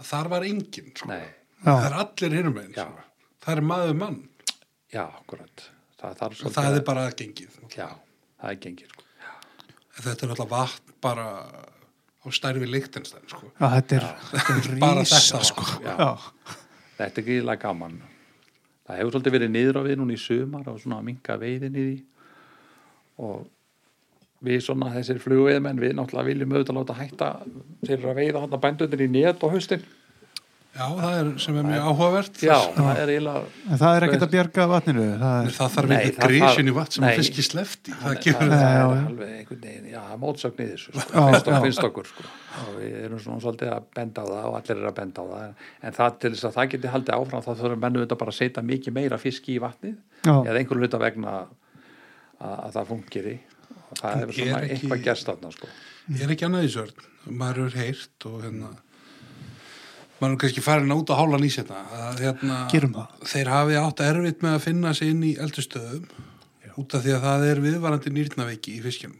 Að þar var enginn, sko. Það er allir hinum einn, sko. Það er maður mann. já, akkurat það, það er það að- er bara gengið. já, það er gengið sko. En Þetta er alltaf vatn bara á stærfi Lichtenstein, sko. Já, þetta er, þetta er Bara rísa, þetta vatn, sko. sko. Já. Já. þetta er gríðilega gaman það hefur svolítið verið niður á við núna í sumar og svona að minka veiðin í því og við svona þessir flugveiðmenn við náttúrulega viljum auðvitað láta hætta þeir eru að veiða hann að bændunir í net á haustin Já, það er sem er mjög áhugavert. já, það er eiginlega En það er ekkert að bjarga vatninu. Það er, Það þarf það grísin í vatn sem Nei. að fiski slefti. Það það, það er alveg einhvern veginn, já, mótsögn í þessu sko, Já, finnst, okkur sko. og við erum svona svolítið að benda á það og allir eru að benda á það en, en það til þess að það geti haldið áfram þá þurfum mennu þetta bara að setja mikið meira fiski í vatnið Já. eða einhverju hluta vegna að, að það fungir í og það hefur Er svona ekki- eitthvað gerst þarna sko. Ég er ekki annað í sörn. Maður er heyrt og hérna maður er kannski farin út á hálan í setna að hérna það. þeir hafi átt erfitt með að finna sig inn í eldustöðum út af því að það er viðvarandi nýrnaveiki í fiskjum.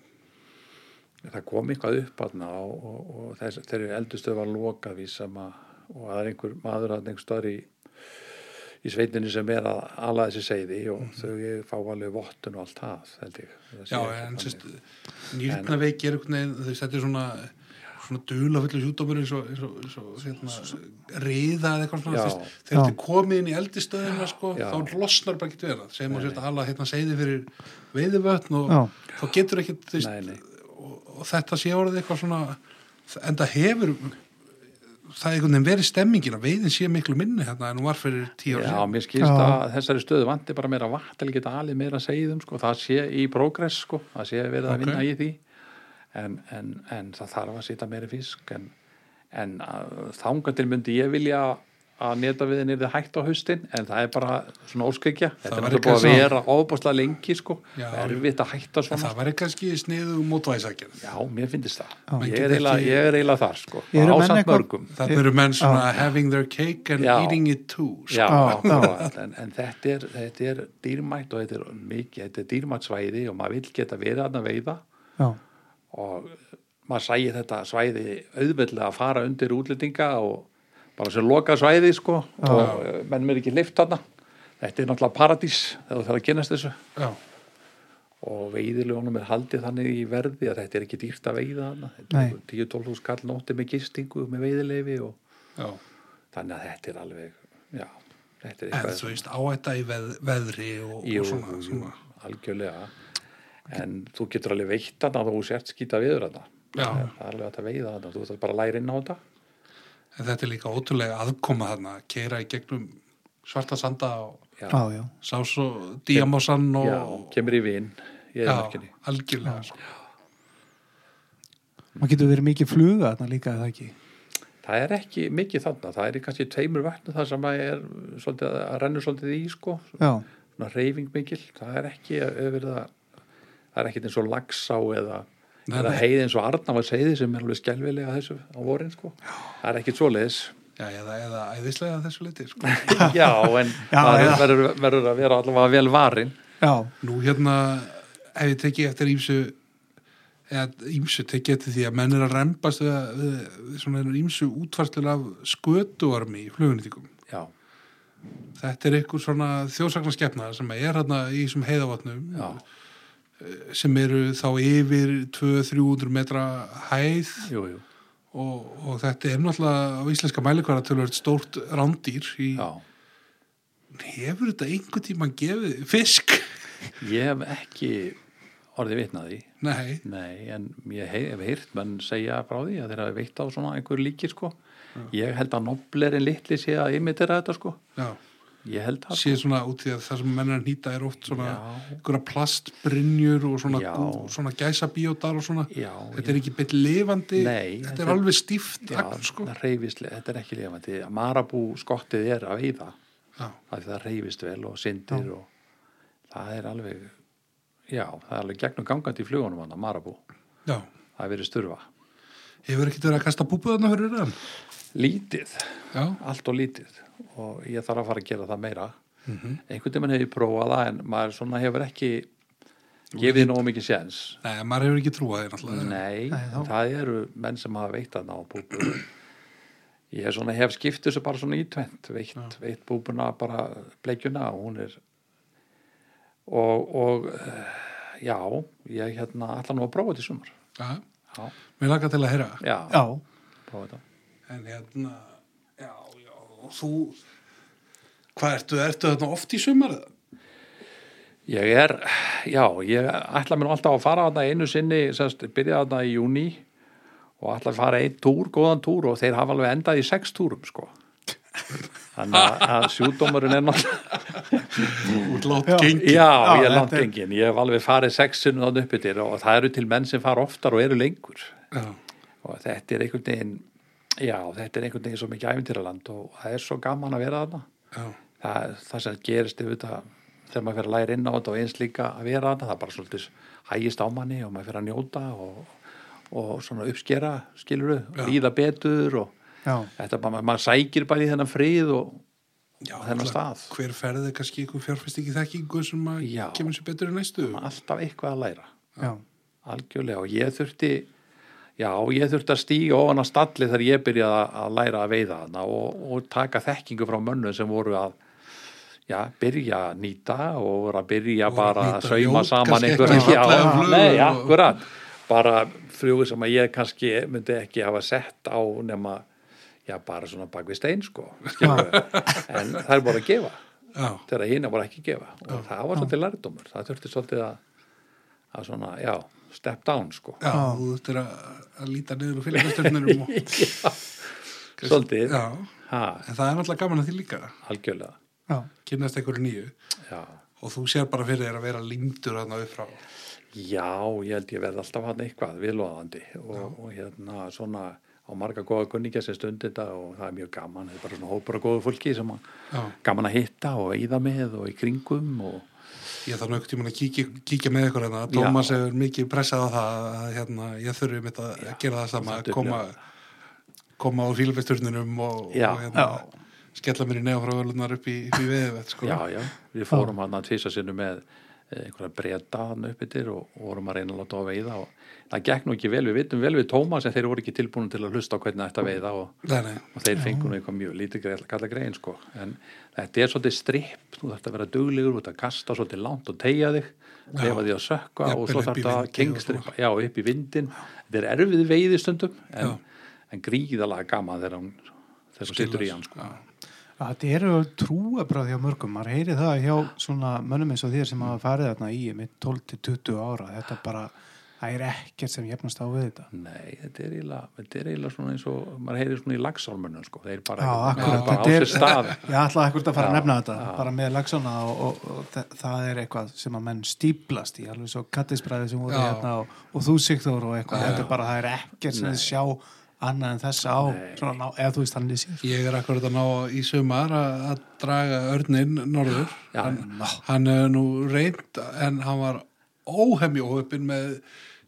það kom eitthvað upp þarna og, og, og þess, þeir eru eldustöð var lokað við sem að og það er einhver maður að einhver stöður í í sveitinni sem er að ala þessi seiði og þau fá alveg vottun og allt það held ég Já, en sérst, nýrnaveiki er einhvern veginn, þau setja svona svona dula fullu sjúkdómur eins og, eins og, eins og hérna, riða eða eitthvað svona þegar þetta er komið inn í eldistöðina sko, Já. þá losnar bara ekki vera segjum að sérst að alla hérna seiði fyrir veiðivötn og Já. þá getur ekki þess, Nei, nei. og, og þetta sé orðið eitthvað svona en það hefur það er einhvern veginn verið stemmingin að veiðin sé miklu minni hérna en hún var fyrir tíu ára Já, mér skilst Já. að þessari stöðu vanti bara meira vatn til að geta alið meira að segja sko. það sé í progress sko. það sé verið að Ok. vinna í því en, en, en það þarf að sita meiri fisk en, en þánga til myndi ég vilja að neta við henni hægt á haustin en það er bara svona óskikja þetta er náttúrulega búið að vera óbúslega lengi sko. Já. erfitt að hætta en svona það væri kannski sniðu mótvæðisakjörð Já, mér finnst það Menn ég er, eiginlega, ekki- ég er eiginlega þar sko. Eru menn ásamt mörgum það eru menn svona having their cake and Já. eating it too sko. Já, Já, en, en þetta, er, þetta er dýrmætt og þetta er mikið, þetta er dýrmætt svæði og maður vil geta verið að veiða Já. og maður sæði þetta svæði auðveldlega að fara undir útlendinga og bara sem loka svæði sko og eh, menn mér ekki lift þarna þetta er náttúrulega paradís þegar þú þarf að kynast þessu Já. og veiðiljónum er haldið þannig í verði að þetta er ekki dýrt að veiða þarna Nei. 10-12 hús kall nótti með gistingu með veiðileifi og Já. þannig að þetta er alveg já, þetta er en þú veist áætta í veð, veðri og, Jú, og svona, svona. algjörlega en þú getur alveg veitt þarna þú sért skýta viður þarna Já. það er alveg að veiða þarna þú þarf bara að læra inn á þetta en þetta er líka ótrúlega aðkoma þarna keira í gegnum svarta sanda og já, Já, já. sás og díamósan og kemur í vinn algjörlega sko. Það getur verið mikið fluga þarna líka eða ekki. það er ekki mikið þarna það er kannski tveimur vatnu það sem að er svolítið að rennur svolítið í sko reyfing mikil það er ekki að verið að það er ekkit eins og lagsá eða Eða nei. heiði eins og Arnavals heiði sem er alveg skelvilega þessu á vorin sko það er ekkit svoleiðis já, eða, eða æðislega þessu liti sko. Já, en Já, maður já. verður, verður að vera allavega vel varin. Já. nú hérna ef ég teki eftir ímsu eða ímsu teki eftir því að menn er að rembast við, við, svona ímsu útvarslur af skötuarmi í flugunýtingum Já, þetta er einhver svona þjóðsagnarskeppna sem er hérna í þessum heiðavatnum já, sem eru þá yfir 200-300 metra hæð jú, jú, og, og þetta er náttúrulega á íslenska mælikvara tölvöld stórt rándýr í, já. hefur þetta einhvern tímann gefið fisk? Ég hef ekki orðið vitnaði, Nei, nei, en ég hef, hef heyrt menn segja frá því að þeir hafi veitt á svona einhver líkir, sko. Ég held að noblerinn litli sé að imitera þetta, sko. já, sé svona út í að það sem menn að nýta er oft svona Já. einhverja plastbrynjur og svona, Já. gú, svona gæsabíódar og svona Já, þetta er ekki beitt lifandi Nei, þetta þetta er alveg stíft Já, agn, sko. það þetta er ekki lifandi. Marabú skottið er að veiða, já, það reyfist vel og syndir og það er alveg, já, það er alveg gegnum gangandi í flugunum hann, Marabú. já Það er verið sturfa. hefur ekkert verið að kasta púpuðarna fyrir hann Lítið, já, allt og lítið og ég þarf að fara að gera það meira. Mhm. einhvern tímann hef ég prófað það en maður svona hefur ekki gefið nógu mikið séns. Nei, maður hefur ekki trúað því náttúrulega. Nei, Nei, þá- það eru menn sem hafa veitt að ná búbu ég er svona, hef skipt þessu bara svona í tvent veitt, veitt búbuna bara bleikjuna og hún er og, og eh, já, ég hérna allan nú að prófa þetta í sumar. Já, já, mér lakar til að heyra. já, Já, prófa þetta. En hérna, og þú, hvað ertu, ertu þarna oft í sumar? Ég er, já, ég ætla mér alltaf að fara þarna einu sinni, semst, byrja þarna í júni og ætla að fara einn túr, góðan túr og þeir hafa alveg endað í sex túrum, sko. Þannig að, sjúdómurinn er náttúrulega, Já. já, ég er langt er- engin, ég hef alveg farið sexinu þannig upp yfir og það eru til menn sem fara oftar og eru lengur Já, og þetta er einhvern veginn, já, þetta er einhvern veginn svo mikið æfintýraland og það er svo gaman að vera þarna. já, það, það sem gerist yfir þetta þegar maður fyrir að læra inn á þetta og eins líka að vera þarna, það er bara svolítið hægist á manni og maður fyrir að njóta og, og svona uppskera, skilur Já. líða betur og já, þetta bara, maður sækir bara í þennan frið og já. þennan náttúrulega, stað. Hver ferði kannski einhver fjárfestingi þekkingu sem að Já. kemur sér betur í næstu? alltaf eitthvað að læra já, algjörlega og ég þurfti já, ég þurfti að stíga ofan að stalli þegar ég byrjaði að- læra að veiða þarna og, og taka þekkingu frá mönnum sem voru að já, byrja að nýta og voru að byrja að bara að sauma saman ekki já, nei, og- akkurat. Bara flugur sem að ég kannski myndi ekki hafa sett á nema já, bara svona bak við stein sko en það er bara að gefa. Já, þegar hina voru ekki gefa. Og það var svolítið lærdómur. Það þurfti svolítið að, að svona, já, step down sko. Já, þú þurftir að, að líta niður og fylgjastöfnurum og... svolítið, Já, ha, en það er náttúrulega gaman að því líka. algjörlega. Já, Kynnast einhverju nýju. Já. og þú sér bara fyrir þér að vera límdur þarna upp frá. já, ég held ég verði alltaf hann eitthvað viðlóðandi og, og hérna svona á marga góða kunningja sem stundi þetta og það er mjög gaman, þetta er bara svona hópur af góðu fólki sem að Já, gaman að hitta og eyða með og í kringum og ég þarf nögt tíma að kíkja, kíkja með ykkur hérna. Tómas hefur mikið pressað á það að hérna, ég þurfi mitt að gera það sama, er koma, koma á fílfesturnunum og, Já. og hérna, skella mér í nefnfráðurlunar upp í, upp í veðvett, sko. já, já, við fórum hann að tvísa sinni með eh, einhverja breyta hann upp yfir og vorum að reyna að láta á að veiða og það gekk nú ekki vel, við vitum vel við Tómas en þeir voru ekki tilbúin til að hlusta á hvernig þetta veiða og, og þeir fengu nú eitthvað mjög lítið kalla grein sko, en þetta er svolítið stripp, þú þarft að vera duglegur, þú þarft að kasta svolítið langt og tegja þig lefa því að sökka og svo þarft að kengstrippa, já, upp í vindin þetta er erfið veiði stundum en, en gríðalega gaman þegar hún sittur í hann sko. Þetta eru trúabröð hjá mörgum, maður heyri það hjá svona mönnum eins og þér sem hafa farið þarna í með 12-20 ára, þetta bara, það er ekkert sem jefnast á við þetta. Nei, þetta er eiginlega, þetta er eiginlega svona eins og maður heyrir svona í lagsálmönnum sko, þeir bara, Já, akkurat, bara á er- sér stað Ég ætlaði ekkert að fara að Já, nefna þetta, já. bara með lagsana og, og, og þa- það er eitthvað sem að menn stíplast í, alveg svo kattisbræði sem voru hérna og, og þú Sigþór og eitthvað, Já. þetta er bara, það er ekkert sem þið sjá annað en þessa á, svona, ná, eða þú veist hann í sér. Ég er akkurat að ná í sumar að, að draga örnin norður. Já, hann, hann er nú reynd en hann var óhemmi óöppin með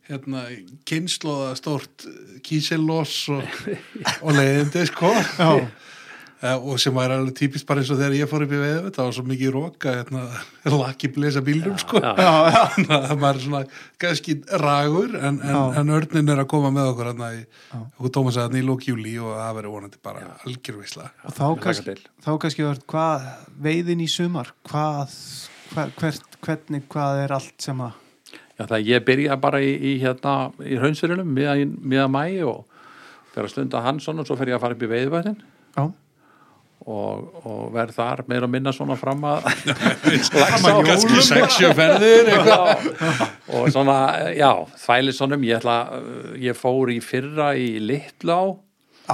hérna, kynnslóða stórt kísillós og, og leiðindi sko. Já, Eh, og sem var alveg típist bara eins og þegar ég fór upp í veðu það var svo mikið róka hérna, lakki blesa bílnum sko. já. já, það var svona kannski ragur en, en, en örnin er að koma með okkur hérna okkur Tómas að hann í lók júli og það verður vonandi bara algjörvisla og þá kannski, þá kannski verður hvað veiðin í sumar, hvað, hver, hvert, hvernig, hvað er allt sem að, Já, það ég byrja bara í, í hérna í hraunsurinum miðan, miðan mæ og fer að stunda Hansson og svo fer ég að fara upp í veiðvæðin já, og, og verð þar meira og minna svona fram að kannski sexjö ferðir og svona, já, þvælisonum ég ætla, ég fór í fyrra í á,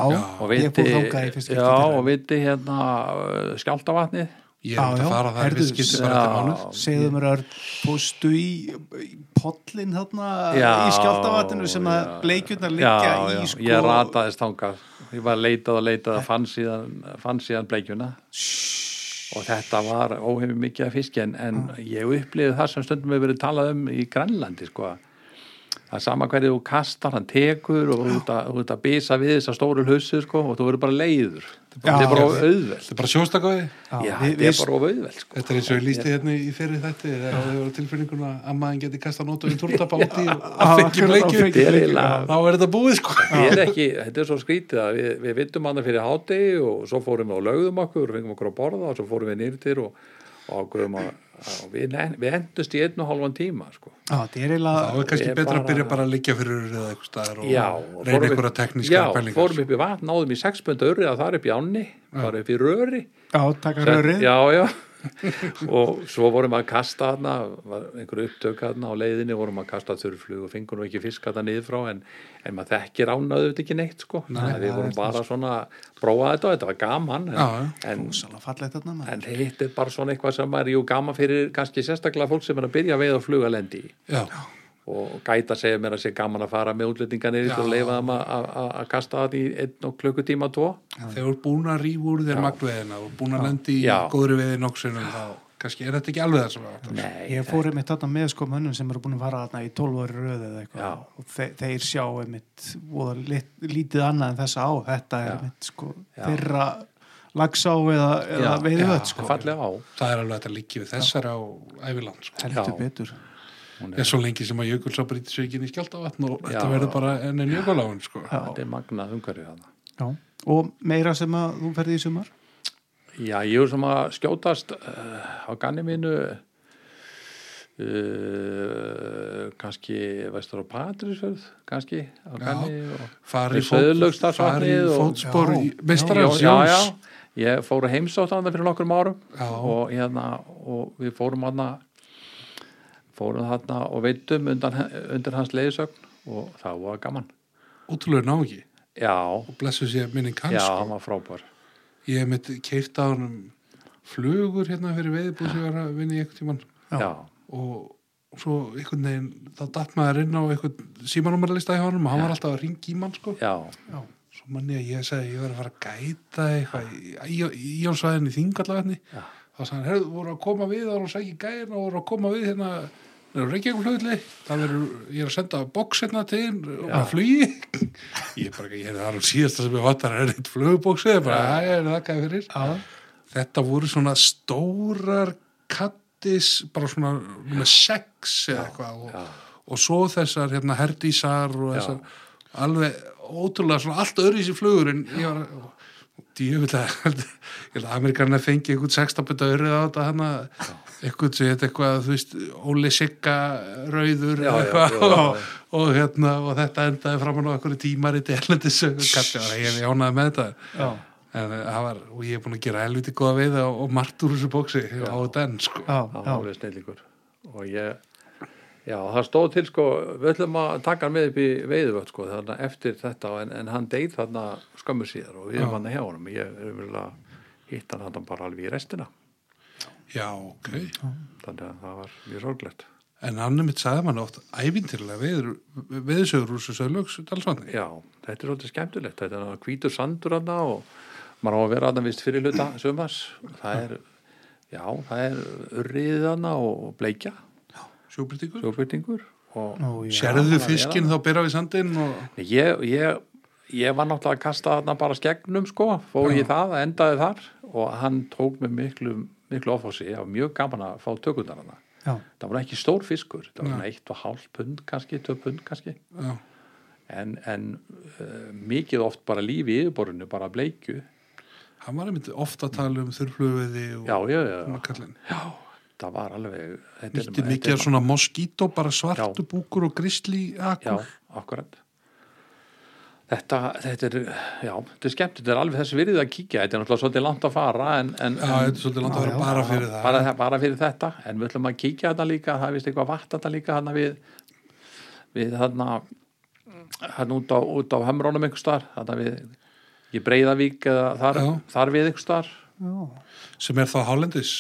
og viti, já, og viti hérna uh, skjáltavatnið ég er um að fara það fyrst skipti bara til mánuð. Segðu mér að fóstu í, í pollin þarna Já, í skjáltavatinu sem að já. bleikjurnar liggja já, í já, sko? Ég rataðist þangað. Ég var leitað og leitað að fann síðan, fann síðan bleikjuna og þetta var óhefum mikið af fiski en, en ég upplifði það sem stundum hefur verið talað um í Grænlandi sko það er sama hverju þú kastar, hann tekur og þú ert að, að bisa við þessar stóru hlussu sko og þú verður bara leiður þetta er bara of auðvelt. Þetta er bara við, þetta er bara of auðvelt sko. Þetta er eins og ég lísti hérna í fyrir þetta það var tilfinninguna að maður geti kasta í úti og fengi Þetta er bleikju, eiginlega- já. Þá er þetta búið sko. Er ekki, þetta er svo skrítið að við, við vittum hana fyrir hádegi og svo fórum við og lögðum okkur og fengum okkur að borða og svo fórum við nýrtir og, og ákveðum að, að við, við endust í einn og hálfan tíma sko. Já, er Þá er kannski betra bara- að byrja bara að liggja fyrir eða eitthvað staðar og Já, reyna einhverja tekníska Já, pælingar. fórum upp í vatn, náðum í sexpönda urrið að það er upp í ánni, það er upp í röri Já, taka rörið Já, já og svo vorum að kasta þarna var einhverju upptök þarna á leiðinni vorum að kasta þurrflug og fengur nú ekki fisk þarna niður frá en, en maður þekkir ánaðu þetta ekki neitt sko. Nei, við það vorum bara svona að prófa þetta og þetta var gaman en, Já, en, en hitt er bara svona eitthvað sem er jú gaman fyrir kannski sérstaklega fólk sem er að byrja að veiða og fluga lendi í. Já, og gæta segja mér að sé gaman að fara með útlendinganir og leifa þeim að- að að- að kasta það í einn og klukkutíma tvo. Þegar þú er búin að rífa úr þér magnveðina og búin að lendi í góðri veði nokksunum þá kannski er þetta ekki alveg það sem það var. Nei, Ég fór einmitt þarna með sko mönnum sem eru búin að fara þarna í 12 ári röð eða eitthvað. Og þe þeir sjá einmitt lit, lítið annað en þessa á. Þetta er einmitt sko þeirra lagsá eða, eða veiðvöld það sko. Það er alveg þetta líki við þessar á æviland sko. Er svo lengi sem að jökulsá brýtir sig ekki inn í skjáltavatn og Já. þetta verður bara enn en jökuláin sko. Já. þetta er magnað umhverfið þarna Já. og meira sem að þú ferði í sumar Já, ég er sem að skjótast uh, á ganni mínu uh, kannski vestur á Patrísfjörð kannski á ganni og fari Við Sauðlauksdalsvatnið fari og- fótspor Já. meistarans já, já, Jóns ég fór að heimsátt hann fyrir nokkrum árum og, hérna, og við fórum hann fórum hann og veitum undan, undir hans leiðisögn og það var gaman. Ótrúlega ná ekki já, og blessu sér minning hans já, sko. hann var frábær. Ég hef mitt keift á hann flugur hérna fyrir veiðbúð sem ég var að vinna í einhvern tímann. Já. já, og svo einhvern veginn þá datt maður inn á einhvern símanúmerlista hjá hann og hann var alltaf að ringi í mann sko. já, svo manni að ég segi ég var að fara að gæta eitthvað í, í, í í Þingallavetni Já. Þá sagði herðu, voru að koma við þá voru að segja gæðin og voru að koma við hérna Reykjavík-hlutli það verður, ég er að senda box hérna til og Já. bara flugi ég er bara, ég er það er síðasta sem ég vantar er eitt flugboxi, ég bara, það er það gæði fyrir Já. þetta voru svona stórar kattis bara svona með sex eða eitthvað og, já, og svo þessar hérna herdísar og Já. þessar alveg ótrúlega svona allt öðru í sér flugur en ég var djöfulega ég held að Amerikanar fengi einhvern sextabunda öryð á þetta hana. Eitthvað sem þetta eitthvað þú veist Óli Sigga rauður Já, eitthvað. já, já, og, og hérna og þetta endaði framan á einhverju tímar í delendis var ég jánaði með þetta. Já. en eh, það var, og ég er búin að gera helviti góða við og, og margt úr þessu bóksi á þetta enn sko. Já, já. var snillingur. Og ég Já, það stóð til sko, við ætlum að taka hann með upp í veiðuvöld sko, þarna eftir þetta en, en hann deyð þarna skömmu síðar og við erum hann hjá honum, ég er vel að hitta hann þarna bara alveg í restina. Já, ok. Þannig að það var mjög sorglegt. En hann er mitt sagði mann oft ævintirlega veður, veðursögur úr þessu söglöks dalsvanni Já, þetta er svolítið skemmtilegt. Þetta er hvítur sandur hann og maður á að vera hann vist fyrir hluta sumars. Það er, já, það er hann og bleikja sjóbyrtingur sjóbyrtingur að fiskinn þá byrja við sandinn og Ég, ég, ég var náttúrulega að kasta þarna bara skegnum sko, fór ég það, endaði þar og hann tók mig miklu, miklu ofási, ég var mjög gaman að fá tökundar hana. Já. Það var ekki stór fiskur, það svona eitt og hálf pund kannski, tvö pund kannski, já, en, en uh, mikið oft bara lífi í yfirborinu, bara bleikju. hann var einmitt ofta að tala um þurrflöfiði og Já, já, já, já, það var alveg, þetta er- Nýtti þetta mikið er- af svona moskító, bara svartu Já. búkur og grisli Já, akkur. akkurat. Þetta, þetta er, já, þetta er skemmt, þetta er alveg þess virðið að kíkja, þetta er náttúrulega svolítið langt að fara en, en, Já, þetta er svolítið langt að Já, bara fyrir það. bara, bara fyrir þetta en við ætlum að kíkja þetta líka það er vist eitthvað vatn þetta líka þarna við við þarna þarna út á, út á Hemrónum einhvers þar þarna við í Breiðavík eða þar, Já. þar við einhvers þar Já. Sem er þá hálendis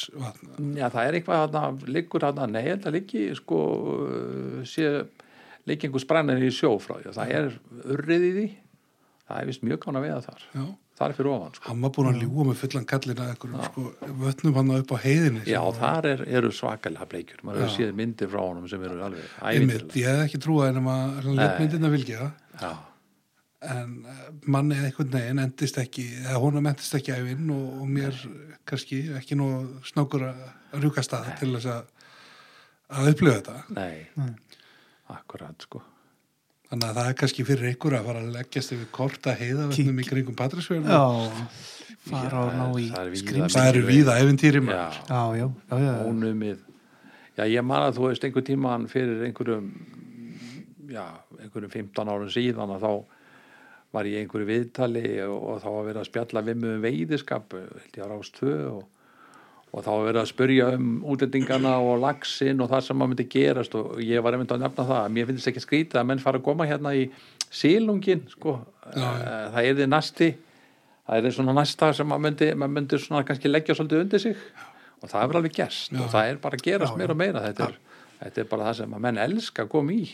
já það er eitthvað þarna liggur þarna, nei þetta liggi sko sé liggi einhver sprænir í sjó frá því það er urrið í því það er vist mjög kána veiða þar Já. það er fyrir ofan sko. Hann var búin að ljúga með fullan að einhverjum sko, vötnum hann upp á heiðinni. já þar er, eru svakalega bleikjur maður hefur séð myndir frá honum sem eru alveg ævindilega ég hef ekki trúið að Nei. leitmyndin að vilja það. já, en eh, manni einhvern veginn endist ekki eða honum endist ekki æfinn og, og mér kannski ekki nú snákur að rjúka stað til þess að að upplifa þetta. Nei, Nei. akkurat sko. Þannig að það er kannski fyrir ykkur að fara að leggjast yfir korta heiðavöldnum í kringum Patrísfjörn Já, fara og ná í er skrimsli. það eru víða eventýri já, Já, já, já, já. ónumið. Já, ég man að þú veist einhver tíman fyrir einhverjum já, einhverjum 15 árum síðan að þá var ég einhverju viðtali og, og þá var verið að spjalla við mig um veiðiskap held ég á rást tvö og, og þá var verið að spurja um útlendingana og laxinn og það sem maður myndi gerast og ég var einmitt að nefna það mér finnst ekki skrítið að menn fara að koma hérna í sílungin sko. Eh, það er þið næsti það er svona næsta sem maður myndi, maður myndi svona kannski leggja svolítið undir sig og það er alveg gerst og það er bara að gerast Já, meira og meira. Þetta er, þetta er bara það sem að menn elska að koma í.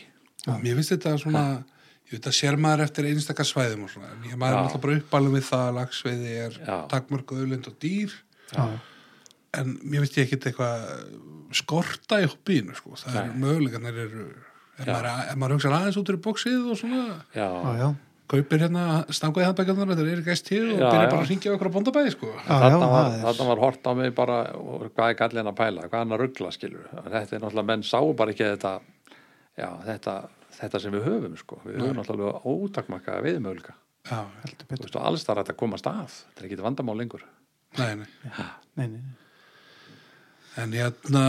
Og ég veit að sér maður eftir einstakar svæðum og svona, en ég maður er alltaf bara uppalum við það að lagsveiði er Já. takmörku auðlind og dýr Já. en mér finnst ég ekkit eitthvað skorta í hoppínu sko. það Nei. eru mögulegarnir eru ef Já. maður, ef maður hugsa aðeins út úr bóksið og svona Já, já, já. kaupir hérna stanguði handbækjarnar þetta er gæst hér og Já, byrja já. bara að ringja okkur á bóndabæði sko. Já, þarna, var, er- var hort á mig bara og hvað er gallin að pæla, hvað er hann að ruggla skilur þetta er náttúrulega, menn sáu bara ekki þetta já, þetta, þetta sem við höfum sko, við höfum náttúrulega já, heldur þú veist, og alls það er að komast að. Þetta er ekki vandamál lengur. Nei, nei. Nei, nei. en hérna,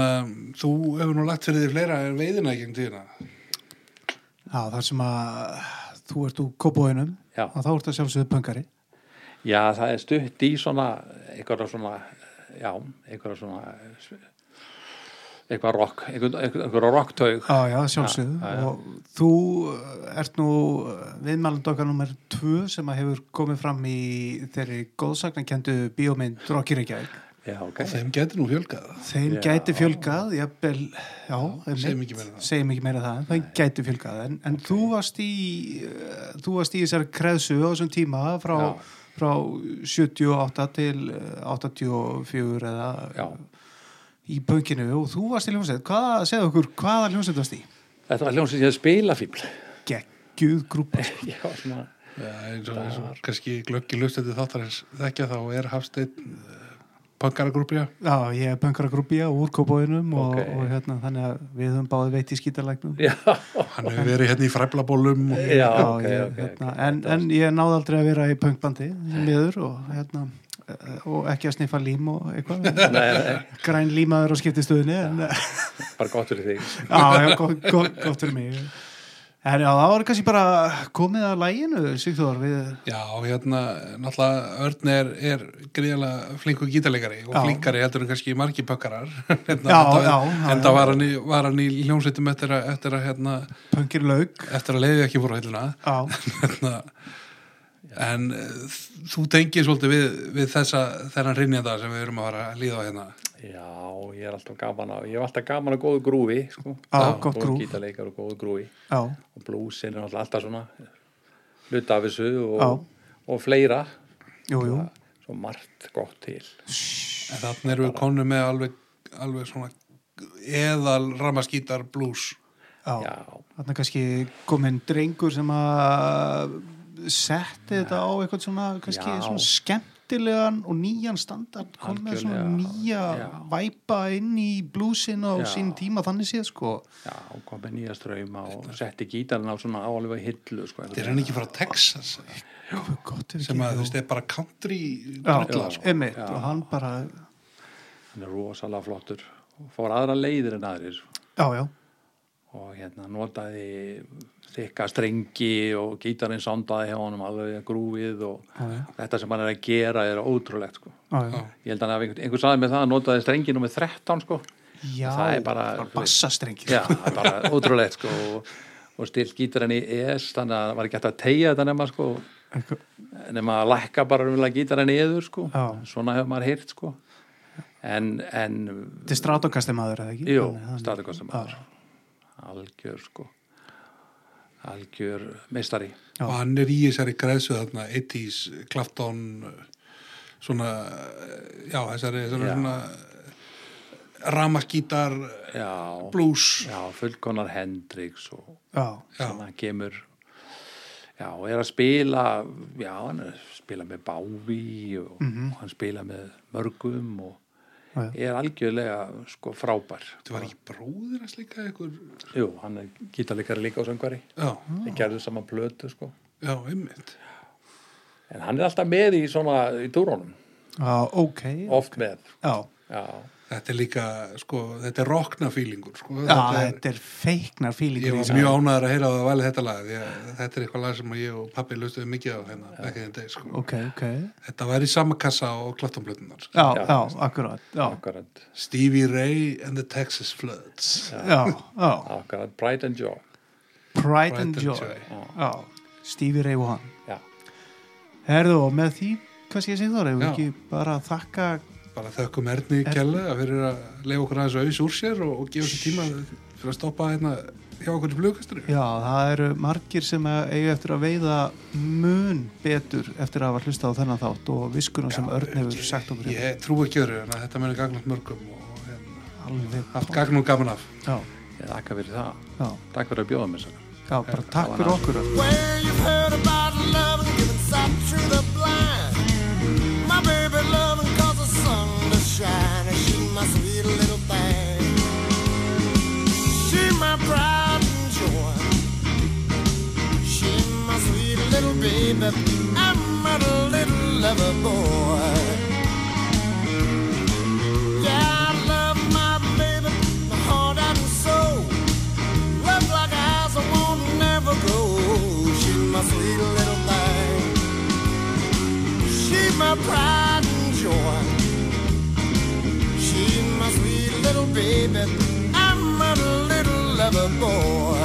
þú hefur nú lagt fyrir því fleira en veiðina í gegn tíðina. Já, þar sem að þú ert úr kópóinum og þá ert að sjálfsögðu pöngari. Já, það er stutt í svona einhverja svona já, einhverja svona eitthvað rock, einhverja rocktaug Já, já, sjálfsögðu. Já, já, já. Og þú uh, ert nú viðmæland okkar nummer tvö sem að hefur komið fram í þeirri góðsagnakendu bíómynd Rocky Reykjavík. Já, ok og þeim getur nú fjölgað Þeim Já. gæti fjölgað, jafnvel, já. Segjum ekki meira það. Segjum ekki meira það, þeim gæti fjölgað. En, en þú varst í, uh, þú varst í þessari kreðsu á þessum tíma frá, frá 78 til uh, 84 eða Já. Í pönginu og þú varst í hljómsveit. Hvaða, segðu okkur, hvaða hljómsveit varst í? Þetta var hljómsið ég spilafíbl Geggjuð grúpa. Já, svona Já, eins og, eins og kannski glöggi lustandi þáttarins þekkja þá er Hafsteinn pangaragrúpja Já, ég er pöngaragrúpja úr kópóinum og, Ok. og hérna, þannig að við höfum báði veit í skítalæknum. Já, hann hefur verið hérna í fræblabólum og já, ok, ég, ok, hérna, ok. en, en ég náði aldrei að vera í pöngbandi miður og, hérna, eh, og ekki að sniffa lím og eitthvað. Græn límaður á skiptistöðinni en eh, bara gott fyrir þig. Já, já, gott, gott, gott fyrir mig. En já, það var kannski bara komið að læginu, Sigþór við, Já, hérna, náttúrulega Örn er, er gríðalega flinkur gítarleikari og Já. flinkari heldur en kannski margi pökkarar. Hérna, Já, enda, já, já, enda já. var hann í, var hann í hljómsveitum eftir að, eftir að, hérna, pöngir laug eftir að leiði ekki já, hérna, en uh, þú tengir svolítið við, við þessa þennan rinjanda sem við erum að fara að líða á hérna. Já, ég er alltaf gaman að ég er alltaf gaman að góðu grúfi sko. Já, gott Góð grúf. gítarleikar og góðu grúfi. Já, og blúsin er alltaf svona hluta af þessu og, Já. og fleira. Jú, jú. Svo margt gott til. En þannig erum við konu með alveg, alveg svona eðal ramaskítar blues já, Já, þarna kannski kominn drengur sem að setti þetta á eitthvað svona kannski Já. svona skemmtilegan og nýjan standard kom með svona nýja Já. væpa inn í blúsin á Já. sín tíma þannig séð sko já, kom með nýja ströyma og setti gítarinn á svona áalveg hillu sko, þetta er hann ekki frá Texas gott ef sem að þú veist er bara country já, drullar sko. einmitt, og hann bara hann er rosalega flottur og fór aðra leiðir en aðrir já, já, og hérna notaði þykka strengi og gítarinn sondaði hjá honum alveg grúfið og Já, já. þetta sem hann er að gera er ótrúlegt sko. já, ég held að hafi einhver, saði með það að notaði strengi nummer 13 sko. já Það er bara- bassastrengir já, það er bara ótrúlegt sko. og, og stilt gítarinn í ES þannig að það var ekki hægt að tegja þetta nema sko, nema að lækka bara umlega gítarinn yður sko. Svona hefur maður heyrt sko. en, en þetta er strátokasti maður eða ekki Jú, staðarkostum maður algjör sko. Algjör meistari. Og hann er í þessari græðsu þarna 80s, Clapton svona já, þessari, þessari Já. svona ramaskítar blues. Já fullkonar Hendrix og já, svona kemur já, og er að spila já, hann er að spila með Bávi og Mhm. hann spila með mörgum og Já, er algjörlega sko frábær. Þetta var ekki bróðir að slíka ykkur Jú, hann er gítarleikari líka á söngvari. Já, þeir gerðu saman plötu sko. Já, einmitt. En hann er alltaf með í svona í túrónum, Já, ok. oft með. Já, já, Þetta er líka, sko, þetta er rockna fílingur sko. já þetta er, þetta er feiknar Ég var mjög ánæður að heyra að það vali þetta lag því að þetta er eitthvað lag sem ég og pappi lustuði mikið á hérna in the day sko. Ok, ok. Þetta var í sama kassa og klaftanblötunar sko. Já, Já. já, akkurat. Já, akkurat, Stevie Ray and the Texas Floods já, já. akkurat Pride and Joy Pride and and Joy. Joy. Já, Stevie Ray Vaughan. já, Herðu, og með því, hvað sé ég við Já. ekki bara þakka bara þökkum Erni kjærlega fyrir að leiða okkur aðeins auðs úr sér og, og gefa sér tíma fyrir að stoppa hérna hjá okkur í flugkastinu Já, það eru margir sem eiga eftir að veiða mun betur eftir að hafa hlusta á þennan þátt og viskuna sem Örn hefur sagt okkur hérna. Ég trú ekki öru en að þetta muni gagnast mörgum og hérna, haft gagn og gaman af. Já, ég þakka fyrir það. Já, takk fyrir að bjóða mér sér já, bara takk fyrir okkur trying to shoot my sweet little thing. She my pride and joy. She my sweet little baby. I'm a little lover boy. my sweet little thing. She's my pride and joy. She's my little baby. I'm a little lover boy.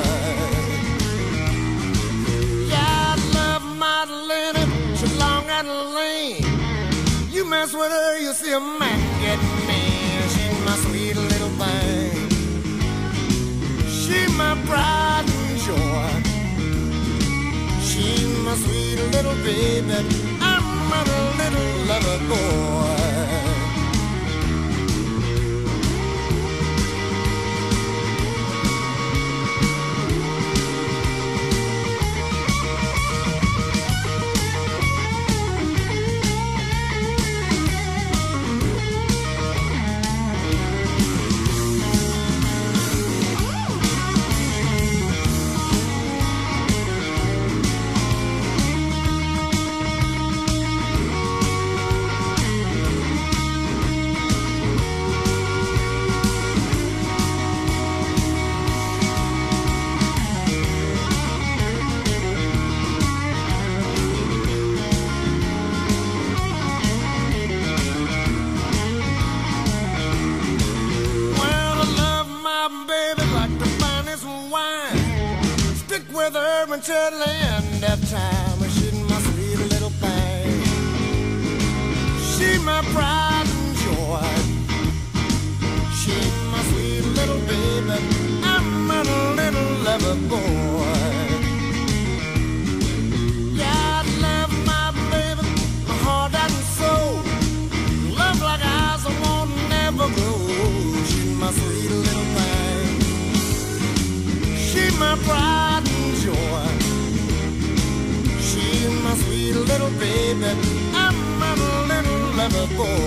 Yeah, I love Madeline. She's long and lean. You mess with her, you see a man get mean. She's my sweet little thing. She my pride and joy. She's my sweet little baby. I'm a little lover boy. Her Oh.